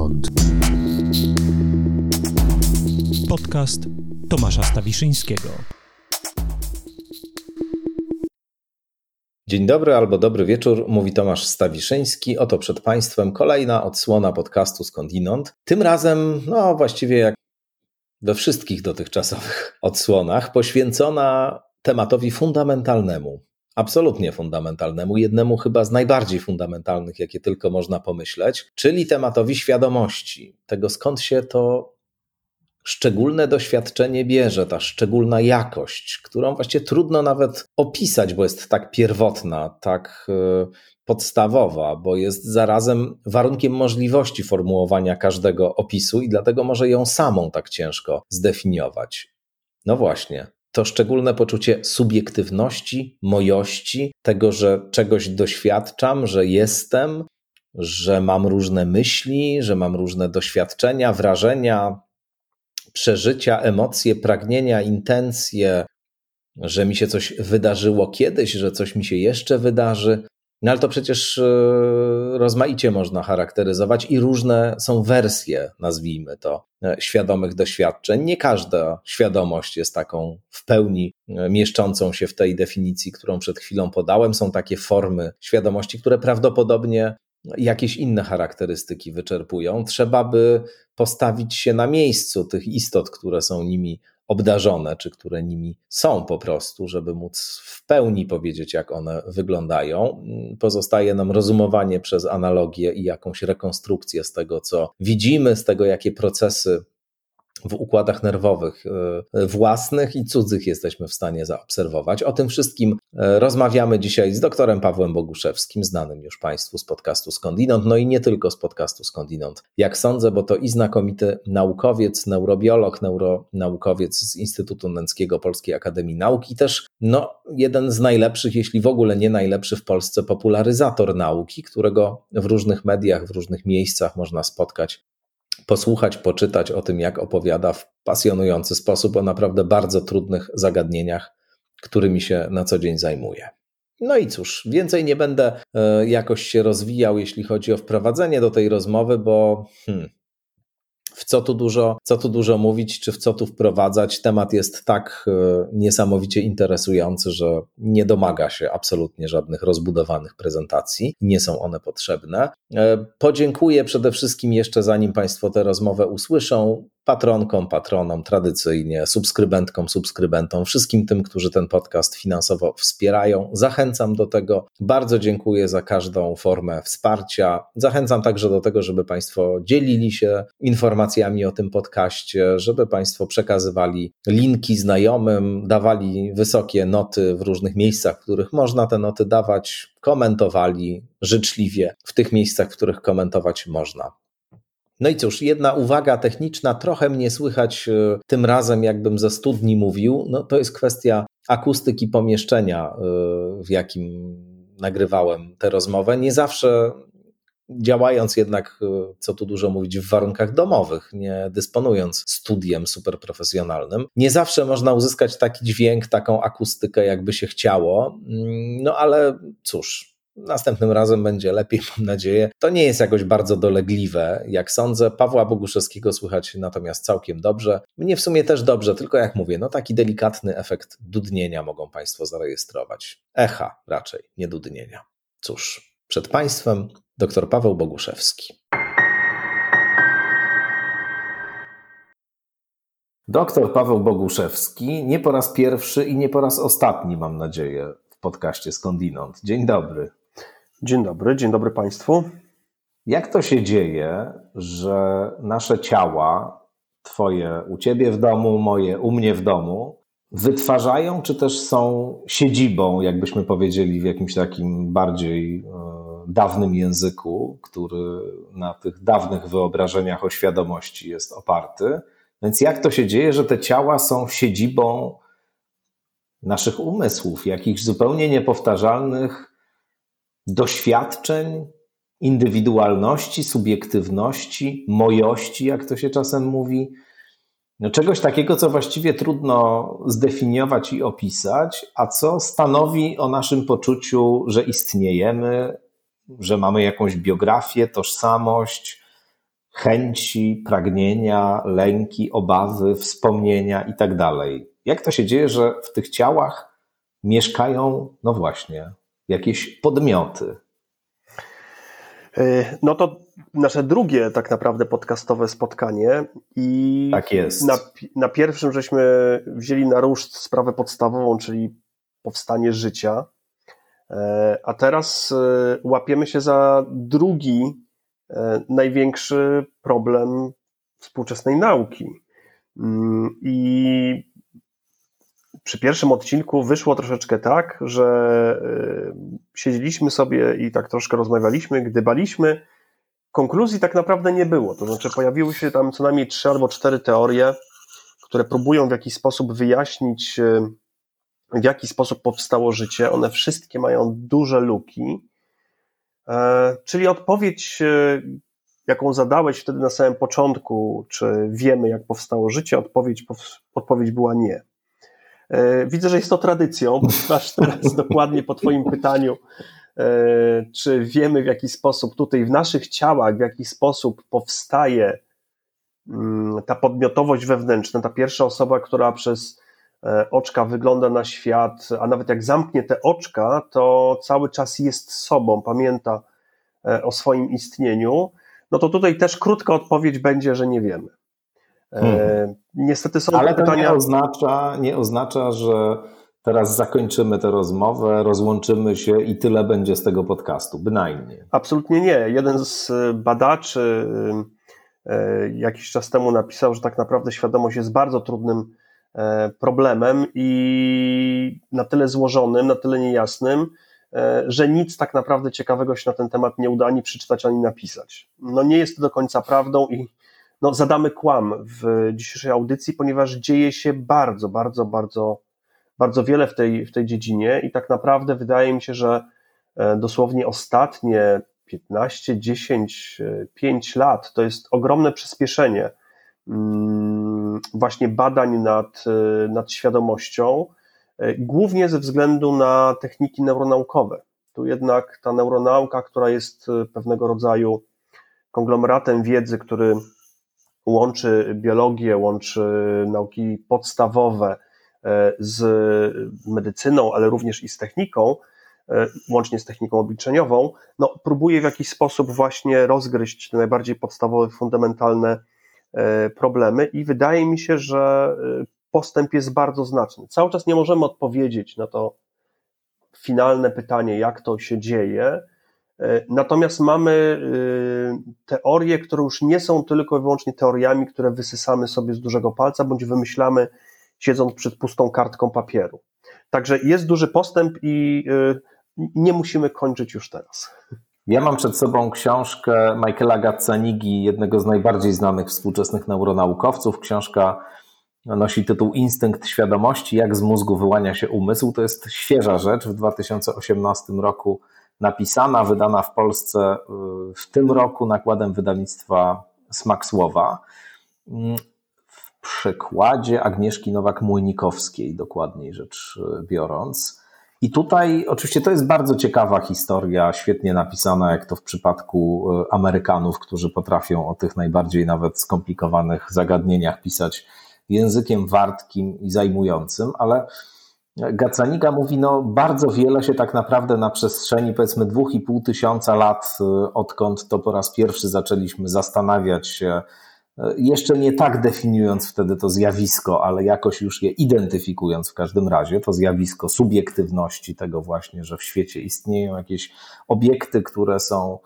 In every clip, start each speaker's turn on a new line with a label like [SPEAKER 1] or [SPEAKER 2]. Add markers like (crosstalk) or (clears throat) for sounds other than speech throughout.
[SPEAKER 1] skądinąd. Podcast Tomasza Stawiszyńskiego.
[SPEAKER 2] Dzień dobry albo dobry wieczór, mówi Tomasz Stawiszyński. Oto przed Państwem kolejna odsłona podcastu Skądinąd. Tym razem, no właściwie jak we wszystkich dotychczasowych odsłonach, poświęcona tematowi fundamentalnemu, absolutnie fundamentalnemu, jednemu chyba z najbardziej fundamentalnych, jakie tylko można pomyśleć, czyli tematowi świadomości, tego skąd się to szczególne doświadczenie bierze, ta szczególna jakość, którą właściwie trudno nawet opisać, bo jest tak pierwotna, tak e, podstawowa, bo jest zarazem warunkiem możliwości formułowania każdego opisu i dlatego może ją samą tak ciężko zdefiniować. No właśnie, to szczególne poczucie subiektywności, mojości, tego, że czegoś doświadczam, że jestem, że mam różne myśli, że mam różne doświadczenia, wrażenia, przeżycia, emocje, pragnienia, intencje, że mi się coś wydarzyło kiedyś, że coś mi się jeszcze wydarzy. No ale to przecież e, rozmaicie można charakteryzować i różne są wersje, nazwijmy to, e, świadomych doświadczeń. Nie każda świadomość jest taką w pełni e, mieszczącą się w tej definicji, którą przed chwilą podałem. Są takie formy świadomości, które prawdopodobnie jakieś inne charakterystyki wyczerpują. Trzeba by postawić się na miejscu tych istot, które są nimi obdarzone, czy które nimi są po prostu, żeby móc w pełni powiedzieć, jak one wyglądają. Pozostaje nam rozumowanie przez analogię i jakąś rekonstrukcję z tego, co widzimy, z tego, jakie procesy w układach nerwowych e, własnych i cudzych jesteśmy w stanie zaobserwować. O tym wszystkim e, rozmawiamy dzisiaj z doktorem Pawłem Boguszewskim, znanym już Państwu z podcastu Skądinąd, no i nie tylko z podcastu Skądinąd. Jak sądzę, bo to i znakomity naukowiec, neurobiolog, neuronaukowiec z Instytutu Nęckiego Polskiej Akademii Nauk i też no, jeden z najlepszych, jeśli w ogóle nie najlepszy w Polsce popularyzator nauki, którego w różnych mediach, w różnych miejscach można spotkać posłuchać, poczytać o tym, jak opowiada w pasjonujący sposób o naprawdę bardzo trudnych zagadnieniach, którymi się na co dzień zajmuje. No i cóż, więcej nie będę e, jakoś się rozwijał, jeśli chodzi o wprowadzenie do tej rozmowy, bo hmm, w co tu dużo, co tu dużo mówić, czy w co tu wprowadzać. Temat jest tak e, niesamowicie interesujący, że nie domaga się absolutnie żadnych rozbudowanych prezentacji. Nie są one potrzebne. E, podziękuję przede wszystkim jeszcze, zanim Państwo tę rozmowę usłyszą, patronkom, patronom tradycyjnie, subskrybentkom, subskrybentom, wszystkim tym, którzy ten podcast finansowo wspierają. Zachęcam do tego. Bardzo dziękuję za każdą formę wsparcia. Zachęcam także do tego, żeby Państwo dzielili się informacjami o tym podcaście, żeby Państwo przekazywali linki znajomym, dawali wysokie noty w różnych miejscach, w których można te noty dawać, komentowali życzliwie w tych miejscach, w których komentować można. No i cóż, jedna uwaga techniczna, trochę mnie słychać e, tym razem, jakbym ze studni mówił, no to jest kwestia akustyki pomieszczenia, e, w jakim nagrywałem tę rozmowę. Nie zawsze działając jednak, e, co tu dużo mówić, w warunkach domowych, nie dysponując studiem superprofesjonalnym, nie zawsze można uzyskać taki dźwięk, taką akustykę, jakby się chciało. Mm, no ale cóż, Następnym razem będzie lepiej, (laughs) mam nadzieję. To nie jest jakoś bardzo dolegliwe, jak sądzę. Pawła Boguszewskiego słychać natomiast całkiem dobrze. Mnie w sumie też dobrze, tylko jak mówię, no taki delikatny efekt dudnienia mogą Państwo zarejestrować. Echa raczej, nie dudnienia. Cóż, przed Państwem dr Paweł Boguszewski. Doktor Paweł Boguszewski nie po raz pierwszy i nie po raz ostatni, mam nadzieję, w podcaście Skądinąd. Dzień dobry.
[SPEAKER 3] Dzień dobry, dzień dobry Państwu.
[SPEAKER 2] Jak to się dzieje, że nasze ciała, Twoje u Ciebie w domu, moje u mnie w domu, wytwarzają, czy też są siedzibą, jakbyśmy powiedzieli w jakimś takim bardziej e, dawnym języku, który na tych dawnych wyobrażeniach o świadomości jest oparty. Więc jak to się dzieje, że te ciała są siedzibą naszych umysłów, jakichś zupełnie niepowtarzalnych doświadczeń, indywidualności, subiektywności, mojości, jak to się czasem mówi. No czegoś takiego, co właściwie trudno zdefiniować i opisać, a co stanowi o naszym poczuciu, że istniejemy, że mamy jakąś biografię, tożsamość, chęci, pragnienia, lęki, obawy, wspomnienia i tak. Jak to się dzieje, że w tych ciałach mieszkają, no właśnie, jakieś podmioty?
[SPEAKER 3] E, no to nasze drugie tak naprawdę podcastowe spotkanie i
[SPEAKER 2] tak jest.
[SPEAKER 3] Na, na pierwszym żeśmy wzięli na ruszt sprawę podstawową, czyli powstanie życia, e, a teraz e, łapiemy się za drugi największy problem współczesnej nauki. Mm, I przy pierwszym odcinku wyszło troszeczkę tak, że siedzieliśmy sobie i tak troszkę rozmawialiśmy, gdybaliśmy, konkluzji tak naprawdę nie było. To znaczy, pojawiły się tam co najmniej trzy albo cztery teorie, które próbują w jakiś sposób wyjaśnić, e, w jaki sposób powstało życie. One wszystkie mają duże luki. E, czyli odpowiedź, e, jaką zadałeś wtedy na samym początku, czy wiemy, jak powstało życie, odpowiedź, odpowiedź była nie. Widzę, że jest to tradycją, ponieważ teraz (laughs) dokładnie po Twoim pytaniu E, czy wiemy w jaki sposób tutaj w naszych ciałach, w jaki sposób powstaje mm, ta podmiotowość wewnętrzna, ta pierwsza osoba, która przez e, oczka wygląda na świat, a nawet jak zamknie te oczka, to cały czas jest sobą, pamięta e, o swoim istnieniu, no to tutaj też krótka odpowiedź będzie, że nie wiemy. Hmm. Niestety są
[SPEAKER 2] Ale
[SPEAKER 3] to pytania.
[SPEAKER 2] Nie oznacza, nie oznacza, że Teraz zakończymy tę rozmowę, rozłączymy się i tyle będzie z tego podcastu, bynajmniej.
[SPEAKER 3] Absolutnie nie. Jeden z badaczy e, jakiś czas temu napisał, że tak naprawdę świadomość jest bardzo trudnym e, problemem i na tyle złożonym, na tyle niejasnym, e, że nic tak naprawdę ciekawego się na ten temat nie uda ani przeczytać, ani napisać. No nie jest to do końca prawdą i no, zadamy kłam w dzisiejszej audycji, ponieważ dzieje się bardzo, bardzo, bardzo bardzo wiele w tej, w tej dziedzinie i tak naprawdę wydaje mi się, że e, dosłownie ostatnie 15, 10, 5 lat to jest ogromne przyspieszenie mm, właśnie badań nad, e, nad świadomością, e, głównie ze względu na techniki neuronaukowe. Tu jednak ta neuronauka, która jest pewnego rodzaju konglomeratem wiedzy, który łączy biologię, łączy nauki podstawowe, E, z medycyną, ale również i z techniką, e, łącznie z techniką obliczeniową, no, próbuje w jakiś sposób właśnie rozgryźć te najbardziej podstawowe, fundamentalne e, problemy i wydaje mi się, że postęp jest bardzo znaczny. Cały czas nie możemy odpowiedzieć na to finalne pytanie, jak to się dzieje, Natomiast mamy teorie, które już nie są tylko i wyłącznie teoriami, które wysysamy sobie z dużego palca, bądź wymyślamy siedząc przed pustą kartką papieru. Także jest duży postęp i y, nie musimy kończyć już teraz.
[SPEAKER 2] Ja mam przed sobą książkę Michaela Gazzanigi, jednego z najbardziej znanych współczesnych neuronaukowców. Książka nosi tytuł Instynkt świadomości, jak z mózgu wyłania się umysł. To jest świeża rzecz, w 2018 roku napisana, wydana w Polsce y, w tym roku nakładem wydawnictwa Smak Słowa przykładzie Agnieszki Nowak-Młynikowskiej, dokładniej rzecz e, biorąc. I tutaj oczywiście to jest bardzo ciekawa historia, świetnie napisana, jak to w przypadku e, Amerykanów, którzy potrafią o tych najbardziej nawet skomplikowanych zagadnieniach pisać językiem wartkim i zajmującym, ale Gacaniga mówi, no bardzo wiele się tak naprawdę na przestrzeni powiedzmy dwóch i pół tysiąca lat, e, odkąd to po raz pierwszy zaczęliśmy zastanawiać się, jeszcze nie tak definiując wtedy to zjawisko, ale jakoś już je identyfikując w każdym razie, to zjawisko subiektywności tego właśnie, że w świecie istnieją jakieś obiekty, które są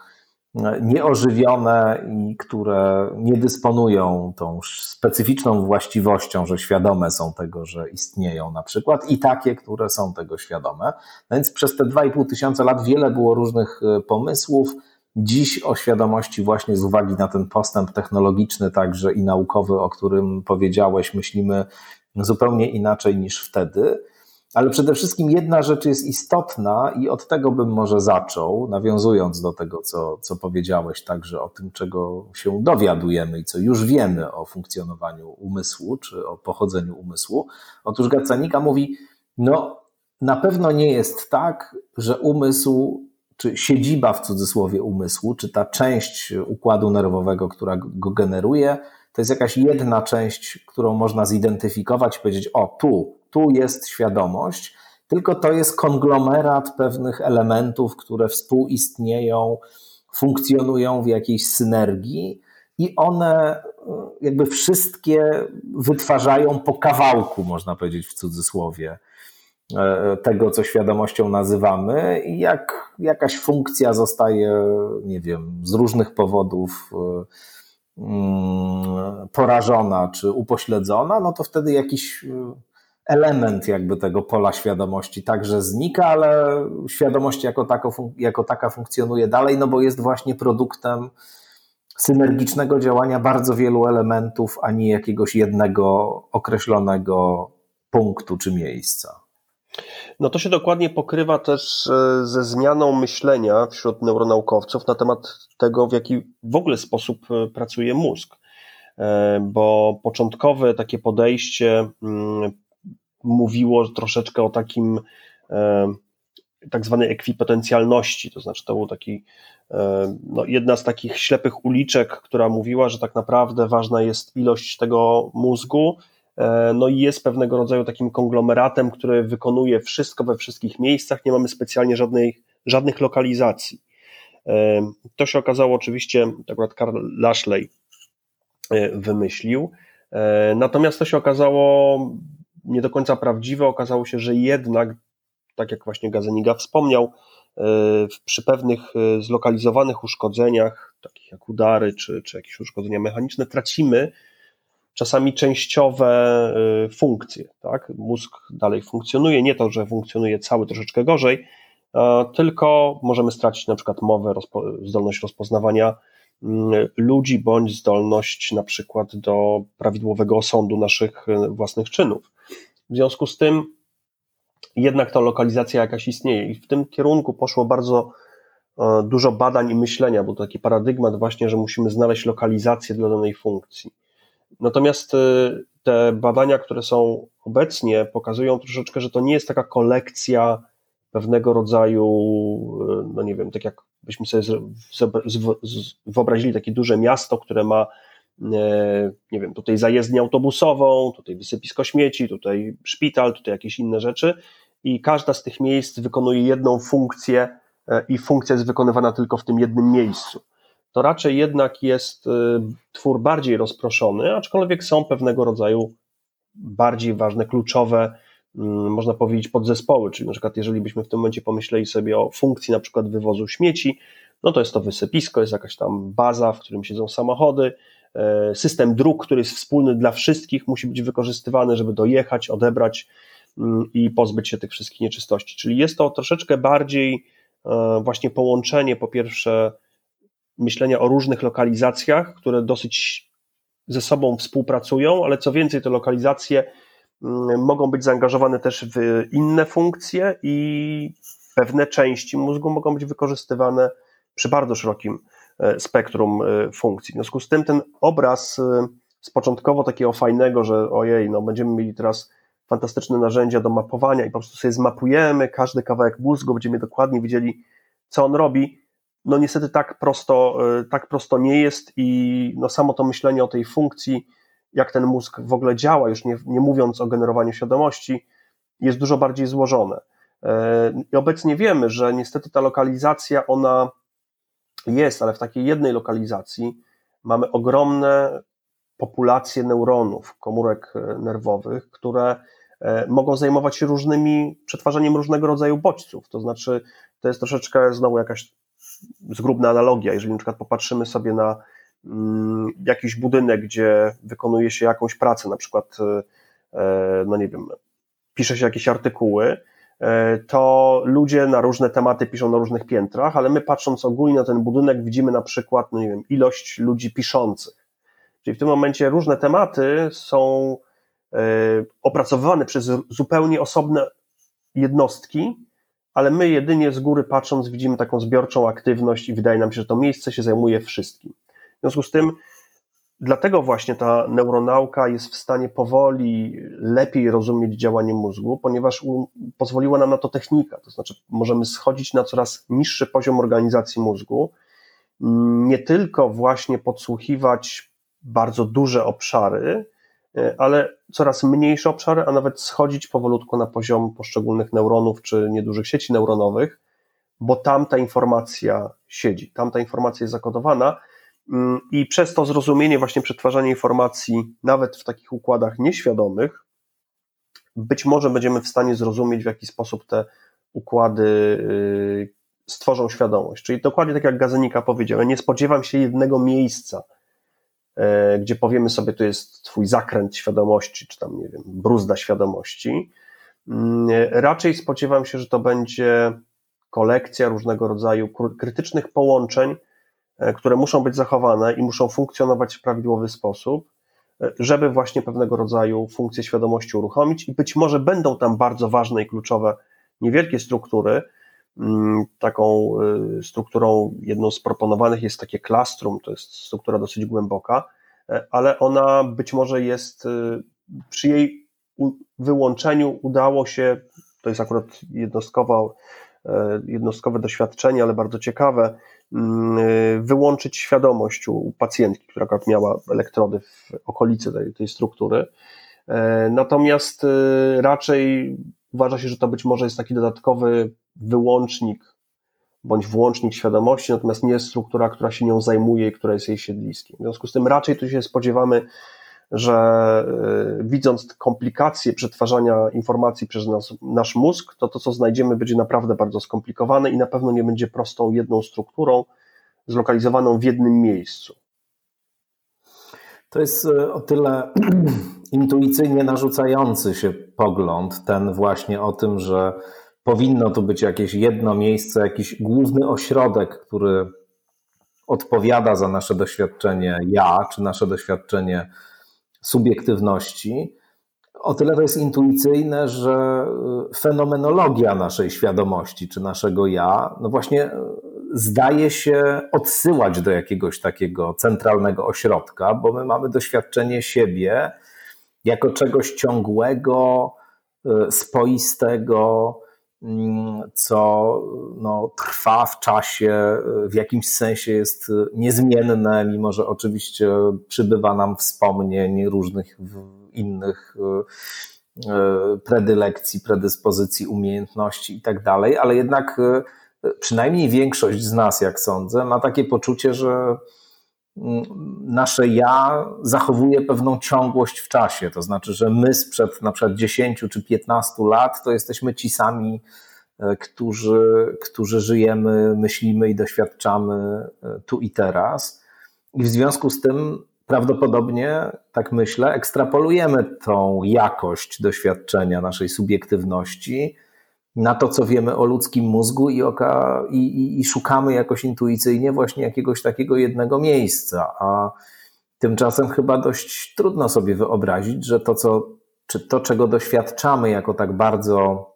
[SPEAKER 2] nieożywione i które nie dysponują tą specyficzną właściwością, że świadome są tego, że istnieją na przykład i takie, które są tego świadome. No więc przez te 2,5 tysiąca lat wiele było różnych e, pomysłów, Dziś o świadomości właśnie z uwagi na ten postęp technologiczny, także i naukowy, o którym powiedziałeś, myślimy zupełnie inaczej niż wtedy. Ale przede wszystkim jedna rzecz jest istotna i od tego bym może zaczął, nawiązując do tego, co, co powiedziałeś także o tym, czego się dowiadujemy i co już wiemy o funkcjonowaniu umysłu, czy o pochodzeniu umysłu. Otóż Gacanika mówi, no na pewno nie jest tak, że umysł czy siedziba w cudzysłowie umysłu, czy ta część układu nerwowego, która go generuje, to jest jakaś jedna część, którą można zidentyfikować powiedzieć: O, tu, tu jest świadomość, tylko to jest konglomerat pewnych elementów, które współistnieją, funkcjonują w jakiejś synergii i one jakby wszystkie wytwarzają po kawałku, można powiedzieć w cudzysłowie, e, tego, co świadomością nazywamy, i jak jakaś funkcja zostaje, nie wiem, z różnych powodów e, mm, porażona czy upośledzona, no to wtedy jakiś e, element jakby tego pola świadomości także znika, ale świadomość jako, tako, jako taka funkcjonuje dalej, no bo jest właśnie produktem synergicznego działania bardzo wielu elementów, a nie jakiegoś jednego określonego punktu czy miejsca.
[SPEAKER 3] No to się dokładnie pokrywa też e, ze zmianą myślenia wśród neuronaukowców na temat tego, w jaki w ogóle sposób e, pracuje mózg. E, bo początkowe takie podejście mm, mówiło troszeczkę o takim tak zwanej ekwipotencjalności, to znaczy to był taki E, no, jedna z takich ślepych uliczek, która mówiła, że tak naprawdę ważna jest ilość tego mózgu, e, no i jest pewnego rodzaju takim konglomeratem, który wykonuje wszystko we wszystkich miejscach, nie mamy specjalnie żadnej, żadnych lokalizacji. E, to się okazało oczywiście, akurat Karl Lashley wymyślił, natomiast to się okazało nie do końca prawdziwe, okazało się, że jednak, tak jak właśnie Gazeniga wspomniał, przy pewnych e, zlokalizowanych uszkodzeniach, takich jak udary czy, czy jakieś uszkodzenia mechaniczne, tracimy czasami częściowe e, funkcje. Tak? Mózg dalej funkcjonuje, nie to, że funkcjonuje cały troszeczkę gorzej, tylko możemy stracić na przykład mowę, zdolność rozpoznawania mm, ludzi, bądź zdolność na przykład do prawidłowego osądu naszych e, własnych czynów. W związku z tym jednak ta lokalizacja jakaś istnieje. I w tym kierunku poszło bardzo e, dużo badań i myślenia, bo to taki paradygmat właśnie, że musimy znaleźć lokalizację dla danej funkcji. Natomiast e, te badania, które są obecnie, pokazują troszeczkę, że to nie jest taka kolekcja pewnego rodzaju, e, no nie wiem, tak jak byśmy sobie wyobrazili takie duże miasto, które ma nie wiem, tutaj zajezdnię autobusową, tutaj wysypisko śmieci, tutaj szpital, tutaj jakieś inne rzeczy i każda z tych miejsc wykonuje jedną funkcję e, i funkcja jest wykonywana tylko w tym jednym miejscu. To raczej jednak jest e, twór bardziej rozproszony, aczkolwiek są pewnego rodzaju bardziej ważne, kluczowe, mm, można powiedzieć, podzespoły, czyli na przykład jeżeli byśmy w tym momencie pomyśleli sobie o funkcji na przykład wywozu śmieci, no to jest to wysypisko, jest jakaś tam baza, w którym siedzą samochody, e, system dróg, który jest wspólny dla wszystkich, musi być wykorzystywany, żeby dojechać, odebrać Mm, i pozbyć się tych wszystkich nieczystości. Czyli jest to troszeczkę bardziej e, właśnie połączenie, po pierwsze, myślenia o różnych lokalizacjach, które dosyć ze sobą współpracują, ale co więcej, te lokalizacje mm, mogą być zaangażowane też w inne funkcje i pewne części mózgu mogą być wykorzystywane przy bardzo szerokim e, spektrum e, funkcji. W związku z tym ten obraz z początkowo takiego fajnego, że ojej, no będziemy mieli teraz fantastyczne narzędzia do mapowania i po prostu sobie zmapujemy każdy kawałek mózgu, będziemy dokładnie wiedzieli, co on robi. No niestety tak prosto, tak prosto nie jest i no samo to myślenie o tej funkcji, jak ten mózg w ogóle działa, już nie, nie mówiąc o generowaniu świadomości, jest dużo bardziej złożone. I obecnie wiemy, że niestety ta lokalizacja, ona jest, ale w takiej jednej lokalizacji mamy ogromne populacje neuronów, komórek y, nerwowych, które E, mogą zajmować się różnymi, przetwarzaniem różnego rodzaju bodźców. To znaczy, to jest troszeczkę znowu jakaś zgrubna analogia. Jeżeli na przykład popatrzymy sobie na mm, jakiś budynek, gdzie wykonuje się jakąś pracę, na przykład, e, no nie wiem, pisze się jakieś artykuły, e, to ludzie na różne tematy piszą na różnych piętrach, ale my patrząc ogólnie na ten budynek widzimy na przykład, no nie wiem, ilość ludzi piszących. Czyli w tym momencie różne tematy są E, opracowywany przez zupełnie osobne jednostki, ale my jedynie z góry patrząc widzimy taką zbiorczą aktywność i wydaje nam się, że to miejsce się zajmuje wszystkim. W związku z tym dlatego właśnie ta neuronauka jest w stanie powoli lepiej rozumieć działanie mózgu, ponieważ pozwoliła nam na to technika. To znaczy, możemy schodzić na coraz niższy poziom organizacji mózgu, nie tylko właśnie podsłuchiwać bardzo duże obszary, e, ale coraz mniejsze obszary, a nawet schodzić powolutku na poziom poszczególnych neuronów czy niedużych sieci neuronowych, bo tam ta informacja siedzi, tam ta informacja jest zakodowana mm, i przez to zrozumienie, właśnie przetwarzanie informacji, nawet w takich układach nieświadomych, być może będziemy w stanie zrozumieć, w jaki sposób te układy y, stworzą świadomość. Czyli dokładnie tak jak Gazenika powiedział, ja nie spodziewam się jednego miejsca, e, gdzie powiemy sobie, to jest twój zakręt świadomości, czy tam, nie wiem, bruzda świadomości. Mm, raczej spodziewam się, że to będzie kolekcja różnego rodzaju krytycznych połączeń, które muszą być zachowane i muszą funkcjonować w prawidłowy sposób, e, żeby właśnie pewnego rodzaju funkcje świadomości uruchomić i być może będą tam bardzo ważne i kluczowe niewielkie struktury. Mm, taką e, strukturą, jedną z proponowanych jest takie klastrum, to jest struktura dosyć głęboka, ale ona być może jest przy jej wyłączeniu udało się, to jest akurat jednostkowa E, jednostkowe doświadczenie, ale bardzo ciekawe, e, wyłączyć świadomość u pacjentki, która miała elektrody w okolicy tej, tej struktury. E, natomiast raczej uważa się, że to być może jest taki dodatkowy wyłącznik bądź włącznik świadomości, natomiast nie jest struktura, która się nią zajmuje i która jest jej siedliskiem. W związku z tym raczej tu się spodziewamy że y, widząc komplikacje przetwarzania informacji przez nas, nasz mózg, to to, co znajdziemy, będzie naprawdę bardzo skomplikowane i na pewno nie będzie prostą jedną strukturą zlokalizowaną w jednym miejscu.
[SPEAKER 2] To jest y, o tyle (clears throat) intuicyjnie narzucający się pogląd, ten właśnie o tym, że powinno tu być jakieś jedno miejsce, jakiś główny ośrodek, który odpowiada za nasze doświadczenie ja, czy nasze doświadczenie subiektywności, o tyle to jest intuicyjne, że y, fenomenologia naszej świadomości czy naszego ja, no właśnie y, zdaje się odsyłać do jakiegoś takiego centralnego ośrodka, bo my mamy doświadczenie siebie jako czegoś ciągłego, y, spoistego, co no, trwa w czasie, w jakimś sensie jest niezmienne, mimo że oczywiście przybywa nam wspomnień różnych innych e, predylekcji, predyspozycji, umiejętności i tak dalej, ale jednak e, przynajmniej większość z nas, jak sądzę, ma takie poczucie, że nasze ja zachowuje pewną ciągłość w czasie. To znaczy, że my sprzed na przykład 10 czy 15 lat to jesteśmy ci sami, którzy, którzy żyjemy, myślimy i doświadczamy tu i teraz. I w związku z tym prawdopodobnie, tak myślę, ekstrapolujemy tą jakość doświadczenia naszej subiektywności na to, co wiemy o ludzkim mózgu i, oka, i, i, i szukamy jakoś intuicyjnie właśnie jakiegoś takiego jednego miejsca. A tymczasem chyba dość trudno sobie wyobrazić, że to, co, czy to, czego doświadczamy jako tak bardzo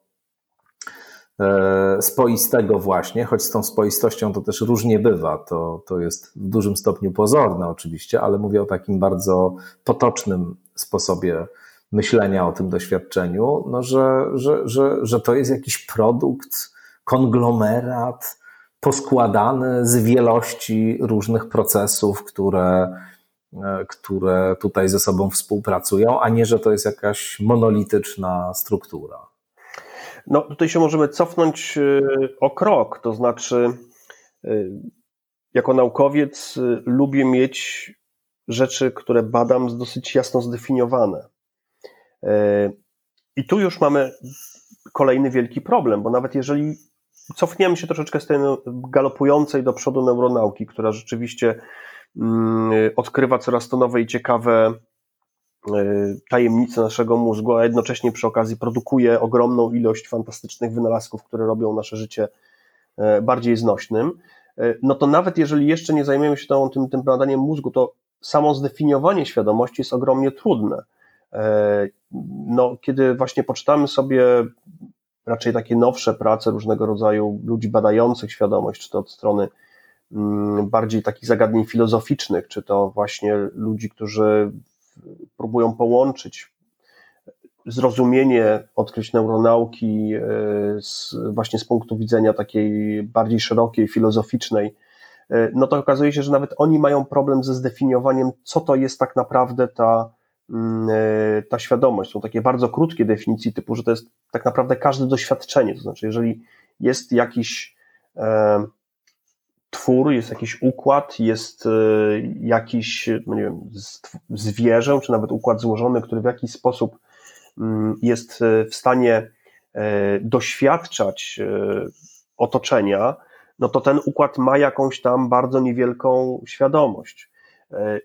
[SPEAKER 2] E, spoistego właśnie, choć z tą spoistością to też różnie bywa. To, to jest w dużym stopniu pozorne oczywiście, ale mówię o takim bardzo potocznym sposobie myślenia o tym doświadczeniu, no, że, że, że, że to jest jakiś produkt, konglomerat poskładany z wielości różnych procesów, które, e, które tutaj ze sobą współpracują, a nie, że to jest jakaś monolityczna struktura.
[SPEAKER 3] No, tutaj się możemy cofnąć y, o krok, to znaczy, y, jako naukowiec lubię mieć rzeczy, które badam, dosyć jasno zdefiniowane. I tu już mamy kolejny wielki problem, bo nawet jeżeli cofniemy się troszeczkę z tej galopującej do przodu neuronauki, która rzeczywiście mm, odkrywa coraz to nowe i ciekawe E, tajemnice naszego mózgu, a jednocześnie przy okazji produkuje ogromną ilość fantastycznych wynalazków, które robią nasze życie e, bardziej znośnym, e, no to nawet jeżeli jeszcze nie zajmiemy się tą, tym, tym badaniem mózgu, to samo zdefiniowanie świadomości jest ogromnie trudne. No, kiedy właśnie poczytamy sobie raczej takie nowsze prace różnego rodzaju ludzi badających świadomość, czy to od strony mm, bardziej takich zagadnień filozoficznych, czy to właśnie ludzi, którzy próbują połączyć zrozumienie, odkryć neuronauki e, z, właśnie z punktu widzenia takiej bardziej szerokiej, filozoficznej, e, no to okazuje się, że nawet oni mają problem ze zdefiniowaniem, co to jest tak naprawdę ta, e, ta świadomość. Są takie bardzo krótkie definicje, typu, że to jest tak naprawdę każde doświadczenie. To znaczy, jeżeli jest jakiś e, twór, jest jakiś układ, jest e, jakiś, no nie wiem, zwierzę, czy nawet układ złożony, który w jakiś sposób Mm, jest e, w stanie e, doświadczać e, otoczenia, no to ten układ ma jakąś tam bardzo niewielką świadomość.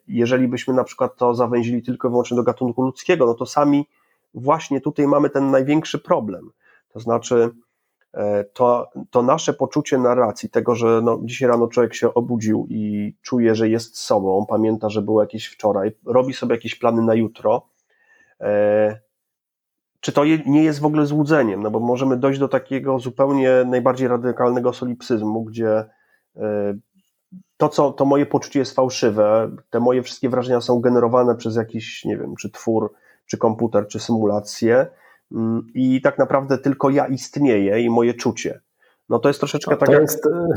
[SPEAKER 3] Jeżeli byśmy na przykład to zawęzili tylko i wyłącznie do gatunku ludzkiego, no to sami właśnie tutaj mamy ten największy problem. To znaczy, to, to nasze poczucie narracji, tego, że no, dzisiaj rano człowiek się obudził i czuje, że jest sobą, pamięta, że było jakieś wczoraj, robi sobie jakieś plany na jutro, czy to nie jest w ogóle złudzeniem, no bo możemy dojść do takiego zupełnie najbardziej radykalnego solipsyzmu, gdzie e, to, co to moje poczucie jest fałszywe, te moje wszystkie wrażenia są generowane przez jakiś, nie wiem, czy twór, czy komputer, czy symulację mm, i tak naprawdę tylko ja istnieję i moje czucie. No to jest troszeczkę tak
[SPEAKER 2] to
[SPEAKER 3] jak...
[SPEAKER 2] Jest, e,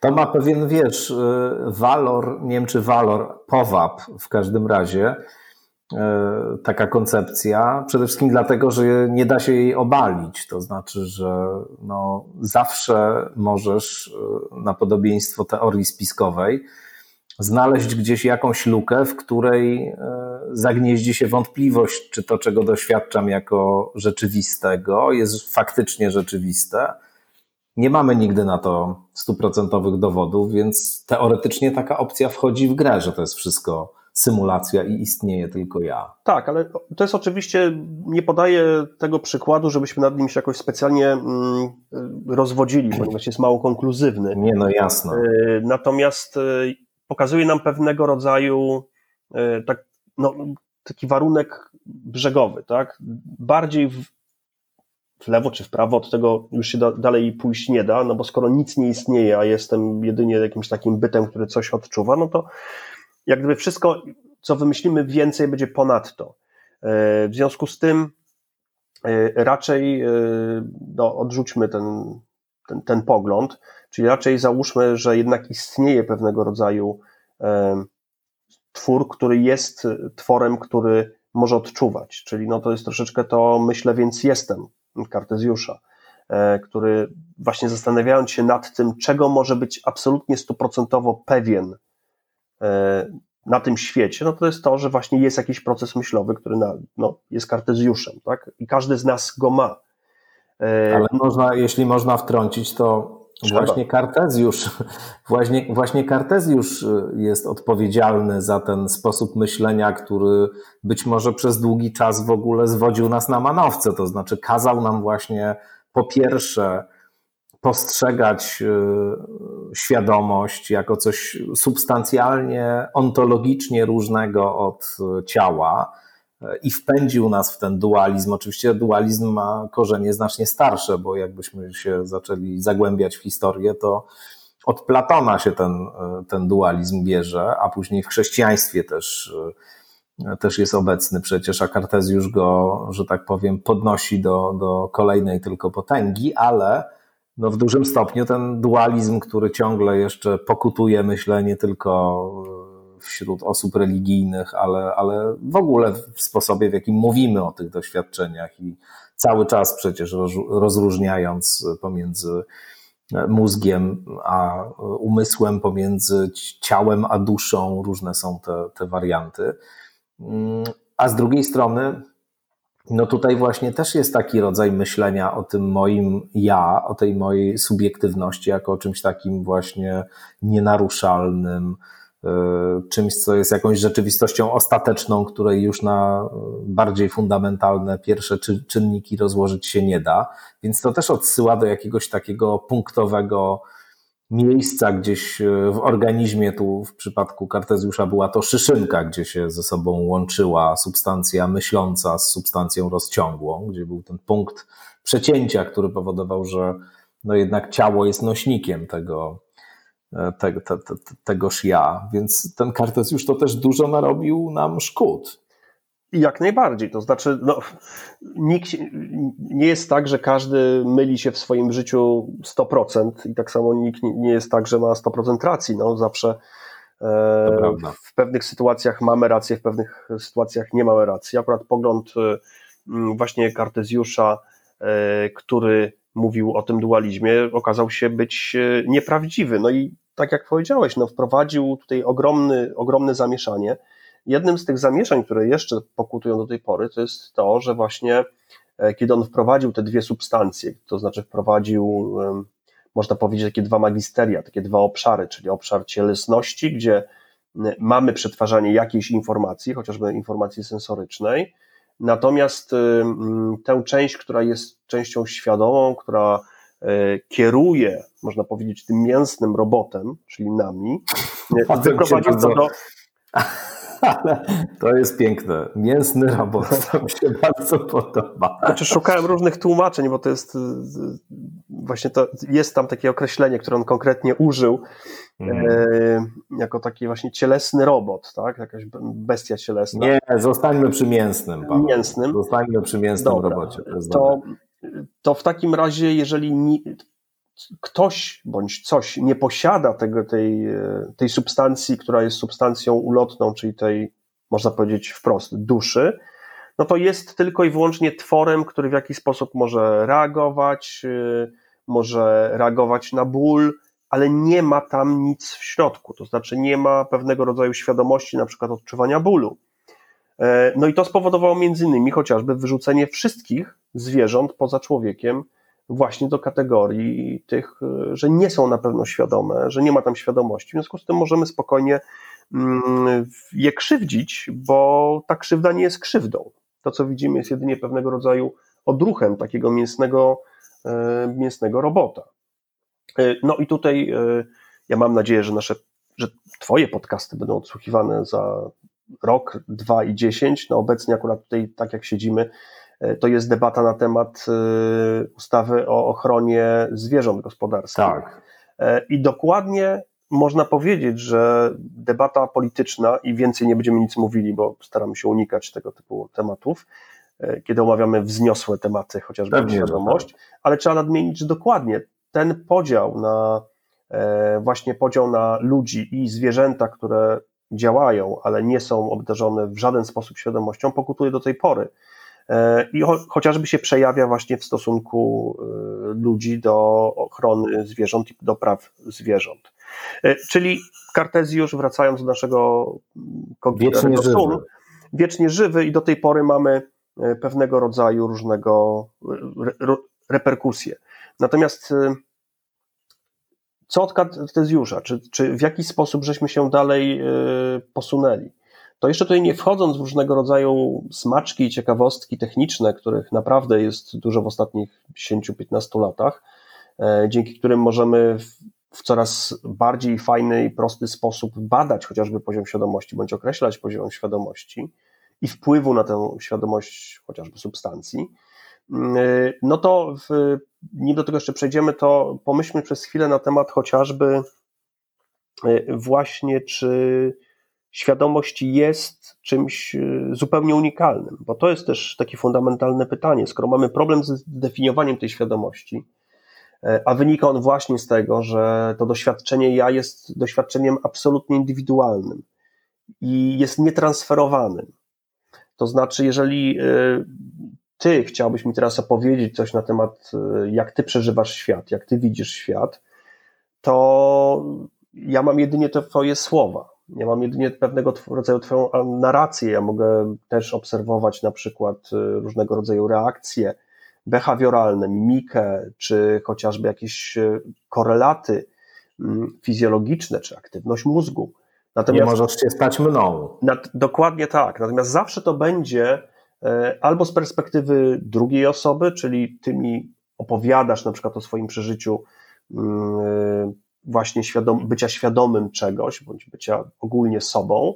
[SPEAKER 2] to ma pewien, wiesz, e, walor, nie wiem czy walor, powab w każdym razie, taka koncepcja. Przede wszystkim dlatego, że nie da się jej obalić. To znaczy, że no, zawsze możesz e, na podobieństwo teorii spiskowej znaleźć gdzieś jakąś lukę, w której e, zagnieździ się wątpliwość, czy to, czego doświadczam jako rzeczywistego, jest faktycznie rzeczywiste. Nie mamy nigdy na to stuprocentowych dowodów, więc teoretycznie taka opcja wchodzi w grę, że to jest wszystko symulacja i istnieje tylko ja.
[SPEAKER 3] Tak, ale to jest oczywiście, nie podaję tego przykładu, żebyśmy nad nim się jakoś specjalnie mm, rozwodzili, ponieważ jest mało konkluzywny.
[SPEAKER 2] Nie, no jasne. E,
[SPEAKER 3] natomiast e, pokazuje nam pewnego rodzaju e, tak, no, taki warunek brzegowy, tak? Bardziej w, w lewo czy w prawo, od tego już się da, dalej pójść nie da, no bo skoro nic nie istnieje, a jestem jedynie jakimś takim bytem, który coś odczuwa, no to jak gdyby wszystko, co wymyślimy więcej, będzie ponadto. E, w związku z tym e, raczej e, no, odrzućmy ten, ten, ten pogląd, czyli raczej załóżmy, że jednak istnieje pewnego rodzaju twór, który jest tworem, który może odczuwać, czyli no to jest troszeczkę to myślę, więc jestem Kartezjusza, który właśnie zastanawiając się nad tym, czego może być absolutnie stuprocentowo pewien na tym świecie, no to jest to, że właśnie jest jakiś proces myślowy, który na, no, jest kartezjuszem, tak? I każdy z nas go ma.
[SPEAKER 2] E, Ale można, jeśli można wtrącić, to Trzeba. właśnie Kartezjusz, właśnie, właśnie Kartezjusz jest odpowiedzialny za ten sposób myślenia, który być może przez długi czas w ogóle zwodził nas na manowce, to znaczy kazał nam właśnie po pierwsze postrzegać y, świadomość jako coś substancjalnie, ontologicznie różnego od ciała y, i wpędził nas w ten dualizm. Oczywiście dualizm ma korzenie znacznie starsze, bo jakbyśmy się zaczęli zagłębiać w historię, to od Platona się ten, y, ten dualizm bierze, a później w chrześcijaństwie też, też jest obecny przecież, a Kartezjusz go, że tak powiem, podnosi do, do kolejnej tylko potęgi, ale no w dużym stopniu ten dualizm, który ciągle jeszcze pokutuje, myślę, nie tylko e, wśród osób religijnych, ale, ale w ogóle w sposobie, w jakim mówimy o tych doświadczeniach i cały czas przecież rozróżniając pomiędzy e, mózgiem a umysłem, pomiędzy ciałem a duszą, różne są te, te warianty. Mm, a z drugiej strony, no tutaj właśnie też jest taki rodzaj myślenia o tym moim ja, o tej mojej subiektywności, jako o czymś takim właśnie nienaruszalnym, y, czymś, co jest jakąś rzeczywistością ostateczną, której już na bardziej fundamentalne pierwsze czynniki rozłożyć się nie da. Więc to też odsyła do jakiegoś takiego punktowego miejsca gdzieś e, w organizmie, tu w przypadku Kartezjusza była to szyszynka, gdzie się ze sobą łączyła substancja myśląca z substancją rozciągłą, gdzie był ten punkt przecięcia, który powodował, że no jednak ciało jest nośnikiem tego, te, te, te, tegoż ja, więc ten Kartezjusz to też dużo narobił nam szkód.
[SPEAKER 3] Jak najbardziej. To znaczy, no, nikt nie jest tak, że każdy myli się w swoim życiu 100% i tak samo nikt nie jest tak, że ma 100% racji. No, zawsze e, w pewnych sytuacjach mamy rację, w pewnych sytuacjach nie mamy racji. Akurat pogląd e, właśnie Kartezjusza, e, który mówił o tym dualizmie, okazał się być e, nieprawdziwy. No i tak jak powiedziałeś, no, wprowadził tutaj ogromny, ogromne zamieszanie. Jednym z tych zamieszań, które jeszcze pokutują do tej pory, to jest to, że właśnie e, kiedy on wprowadził te dwie substancje, to znaczy wprowadził, można powiedzieć, takie dwa magisteria, takie dwa obszary, czyli obszar cielesności, gdzie mamy przetwarzanie jakiejś informacji, chociażby informacji sensorycznej, natomiast tę część, która jest częścią świadomą, która e, kieruje, można powiedzieć, tym mięsnym robotem, czyli nami, wyprowadził do (laughs)
[SPEAKER 2] ale to jest piękne. Mięsny robot, to mi się (laughs) bardzo podoba.
[SPEAKER 3] Znaczy, szukałem różnych tłumaczeń, bo to jest właśnie to, jest tam takie określenie, które on konkretnie użył, mm. e, jako taki właśnie cielesny robot, tak? Jakaś bestia cielesna.
[SPEAKER 2] Nie, zostańmy przy mięsnym. Paweł.
[SPEAKER 3] Mięsnym.
[SPEAKER 2] Zostańmy przy mięsnym Dobra. robocie.
[SPEAKER 3] To, to, to, w takim razie, jeżeli ktoś bądź coś nie posiada tego, tej, tej substancji, która jest substancją ulotną, czyli tej, można powiedzieć wprost, duszy, no to jest tylko i wyłącznie tworem, który w jakiś sposób może reagować, y, może reagować na ból, ale nie ma tam nic w środku, to znaczy nie ma pewnego rodzaju świadomości, na przykład odczuwania bólu. E, no i to spowodowało między innymi chociażby wyrzucenie wszystkich zwierząt poza człowiekiem właśnie do kategorii tych, y, że nie są na pewno świadome, że nie ma tam świadomości. W związku z tym możemy spokojnie mm, je krzywdzić, bo ta krzywda nie jest krzywdą. To, co widzimy, jest jedynie pewnego rodzaju odruchem takiego mięsnego, y, mięsnego robota. Y, no i tutaj ja mam nadzieję, że nasze, że Twoje podcasty będą odsłuchiwane za rok, dwa i dziesięć. No obecnie akurat tutaj, tak jak siedzimy, E, to jest debata na temat e, ustawy o ochronie zwierząt gospodarskich.
[SPEAKER 2] Tak.
[SPEAKER 3] E, I dokładnie można powiedzieć, że debata polityczna, i więcej nie będziemy nic mówili, bo staramy się unikać tego typu tematów, kiedy omawiamy wzniosłe tematy, chociażby Pewnie, świadomość, tak. ale trzeba nadmienić, że dokładnie ten podział na właśnie podział na ludzi i zwierzęta, które działają, ale nie są obdarzone w żaden sposób świadomością, pokutuje do tej pory. E, i cho chociażby się przejawia właśnie w stosunku e, ludzi do ochrony zwierząt i do praw zwierząt. E, czyli Kartezjusz, wracając do naszego
[SPEAKER 2] wiecznie żywy.
[SPEAKER 3] wiecznie żywy i do tej pory mamy pewnego rodzaju różnego re, reperkusje. Natomiast co od Kartezjusza? Czy, czy w jaki sposób żeśmy się dalej posunęli? To jeszcze tutaj nie wchodząc w różnego rodzaju smaczki i ciekawostki techniczne, których naprawdę jest dużo w ostatnich 10-15 latach, e, dzięki którym możemy w coraz bardziej fajny i prosty sposób badać chociażby poziom świadomości, bądź określać poziom świadomości i wpływu na tę świadomość chociażby substancji, mm, e, no to w, nim do tego jeszcze przejdziemy, to pomyślmy przez chwilę na temat chociażby e, właśnie, czy świadomość jest czymś y, zupełnie unikalnym, bo to jest też takie fundamentalne pytanie. Skoro mamy problem z definiowaniem tej świadomości, e, a wynika on właśnie z tego, że to doświadczenie ja jest doświadczeniem absolutnie indywidualnym i jest nietransferowanym. To znaczy, jeżeli y, ty chciałbyś mi teraz opowiedzieć coś na temat, jak ty przeżywasz świat, jak ty widzisz świat, to ja mam jedynie te twoje słowa ja mam jedynie pewnego rodzaju twoją narrację. Ja mogę też obserwować na przykład y, różnego rodzaju reakcje behawioralne, mimikę, czy chociażby jakieś y, korelaty mm, fizjologiczne, czy aktywność mózgu.
[SPEAKER 2] Natomiast, Nie możesz się stać mną.
[SPEAKER 3] Nad, dokładnie tak. Natomiast zawsze to będzie e, albo z perspektywy drugiej osoby, czyli ty mi opowiadasz na przykład o swoim przeżyciu mm, właśnie świadom, bycia świadomym czegoś, bądź bycia ogólnie sobą.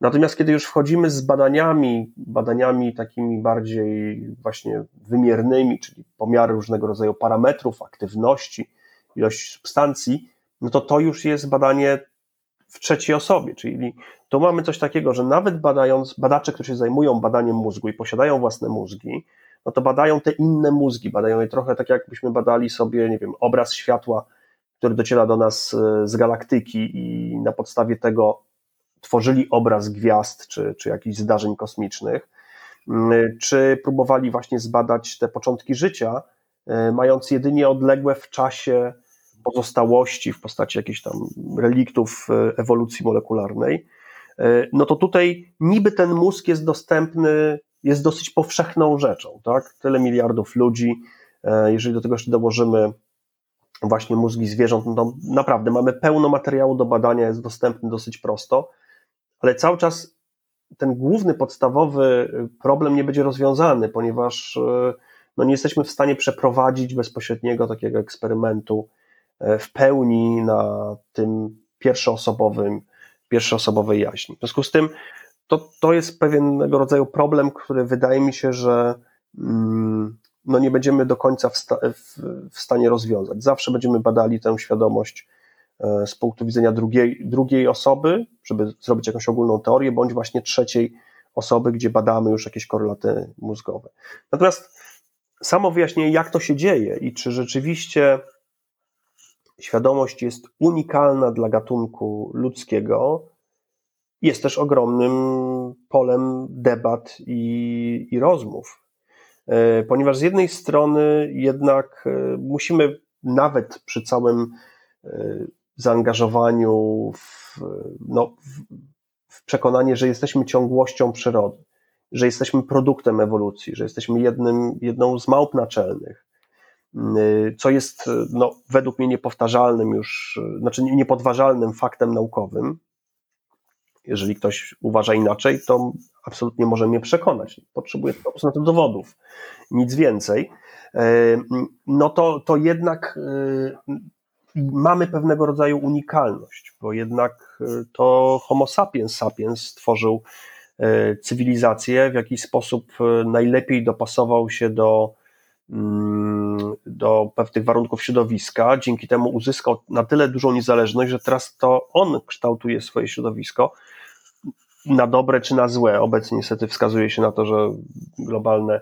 [SPEAKER 3] Natomiast kiedy już wchodzimy z badaniami, badaniami takimi bardziej właśnie wymiernymi, czyli pomiary różnego rodzaju parametrów, aktywności, ilość substancji, no to to już jest badanie w trzeciej osobie, czyli tu mamy coś takiego, że nawet badając, badacze, którzy się zajmują badaniem mózgu i posiadają własne mózgi, no to badają te inne mózgi, badają je trochę tak, jakbyśmy badali sobie, nie wiem, obraz światła, który dociera do nas e, z galaktyki i na podstawie tego tworzyli obraz gwiazd czy, czy jakichś zdarzeń kosmicznych, mm, czy próbowali właśnie zbadać te początki życia, e, mając jedynie odległe w czasie pozostałości w postaci jakichś tam reliktów e, ewolucji molekularnej, no to tutaj niby ten mózg jest dostępny, jest dosyć powszechną rzeczą, tak? Tyle miliardów ludzi, jeżeli do tego jeszcze dołożymy właśnie mózgi zwierząt, no naprawdę mamy pełno materiału do badania, jest dostępny dosyć prosto, ale cały czas ten główny, podstawowy problem nie będzie rozwiązany, ponieważ e, no, nie jesteśmy w stanie przeprowadzić bezpośredniego takiego eksperymentu e, w pełni na tym pierwszoosobowym, pierwszoosobowej jaźni. W związku z tym to, to jest pewnego rodzaju problem, który wydaje mi się, że mm, no nie będziemy do końca w, sta w, w, stanie rozwiązać. Zawsze będziemy badali tę świadomość e, z punktu widzenia drugiej, drugiej osoby, żeby zrobić jakąś ogólną teorię, bądź właśnie trzeciej osoby, gdzie badamy już jakieś korelaty mózgowe. Natomiast samo wyjaśnienie, jak to się dzieje i czy rzeczywiście świadomość jest unikalna dla gatunku ludzkiego, jest też ogromnym polem debat i, i rozmów. E, ponieważ z jednej strony jednak e, musimy nawet przy całym e, zaangażowaniu w, no, w przekonanie, że jesteśmy ciągłością przyrody, że jesteśmy produktem ewolucji, że jesteśmy jednym, jedną z małp naczelnych, co jest no, według mnie niepowtarzalnym już, znaczy niepodważalnym faktem naukowym, jeżeli ktoś uważa inaczej, to absolutnie może mnie przekonać. Potrzebuję po prostu na to dowodów, nic więcej. E, no to, to jednak e, mamy pewnego rodzaju unikalność, bo jednak e, to Homo sapiens sapiens stworzył cywilizację, w jakiś sposób najlepiej dopasował się do, mm, do pewnych warunków środowiska, dzięki temu uzyskał na tyle dużą niezależność, że teraz to on kształtuje swoje środowisko, na dobre czy na złe. Obecnie niestety wskazuje się na to, że globalne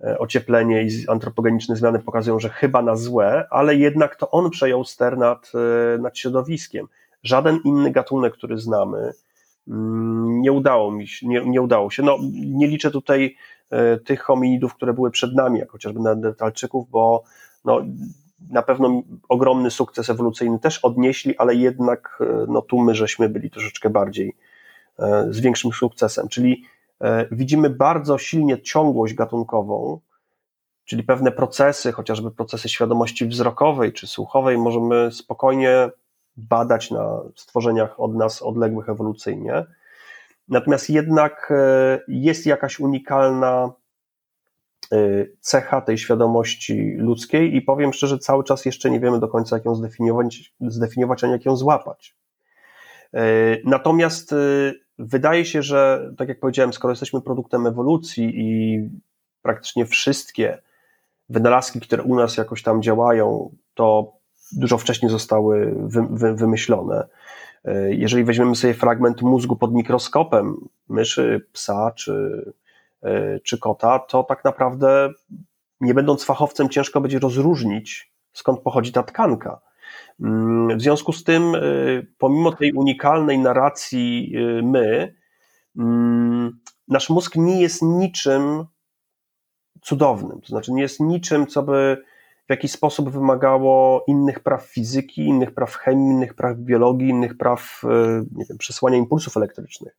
[SPEAKER 3] e, ocieplenie i antropogeniczne zmiany pokazują, że chyba na złe, ale jednak to on przejął ster nad, e, nad środowiskiem. Żaden inny gatunek, który znamy, mm, nie udało mi się, nie, nie udało się. No, nie liczę tutaj e, tych hominidów, które były przed nami, jak chociażby Neandertalczyków, bo no, na pewno ogromny sukces ewolucyjny też odnieśli, ale jednak no, tu my żeśmy byli troszeczkę bardziej z większym sukcesem. Czyli e, widzimy bardzo silnie ciągłość gatunkową, czyli pewne procesy, chociażby procesy świadomości wzrokowej czy słuchowej, możemy spokojnie badać na stworzeniach od nas odległych ewolucyjnie. Natomiast jednak e, jest jakaś unikalna cecha tej świadomości ludzkiej i powiem szczerze, cały czas jeszcze nie wiemy do końca, jak ją zdefiniować, zdefiniować a jak ją złapać. Natomiast wydaje się, że tak jak powiedziałem, skoro jesteśmy produktem ewolucji i praktycznie wszystkie wynalazki, które u nas jakoś tam działają, to dużo wcześniej zostały wy, wy, wymyślone. Jeżeli weźmiemy sobie fragment mózgu pod mikroskopem myszy, psa czy, czy kota, to tak naprawdę, nie będąc fachowcem, ciężko będzie rozróżnić, skąd pochodzi ta tkanka. Mm, w związku z tym, y, pomimo tej unikalnej narracji y, my, mm, nasz mózg nie jest niczym cudownym, to znaczy nie jest niczym, co by w jakiś sposób wymagało innych praw fizyki, innych praw chemii, innych praw biologii, innych praw y, nie wiem, przesłania impulsów elektrycznych.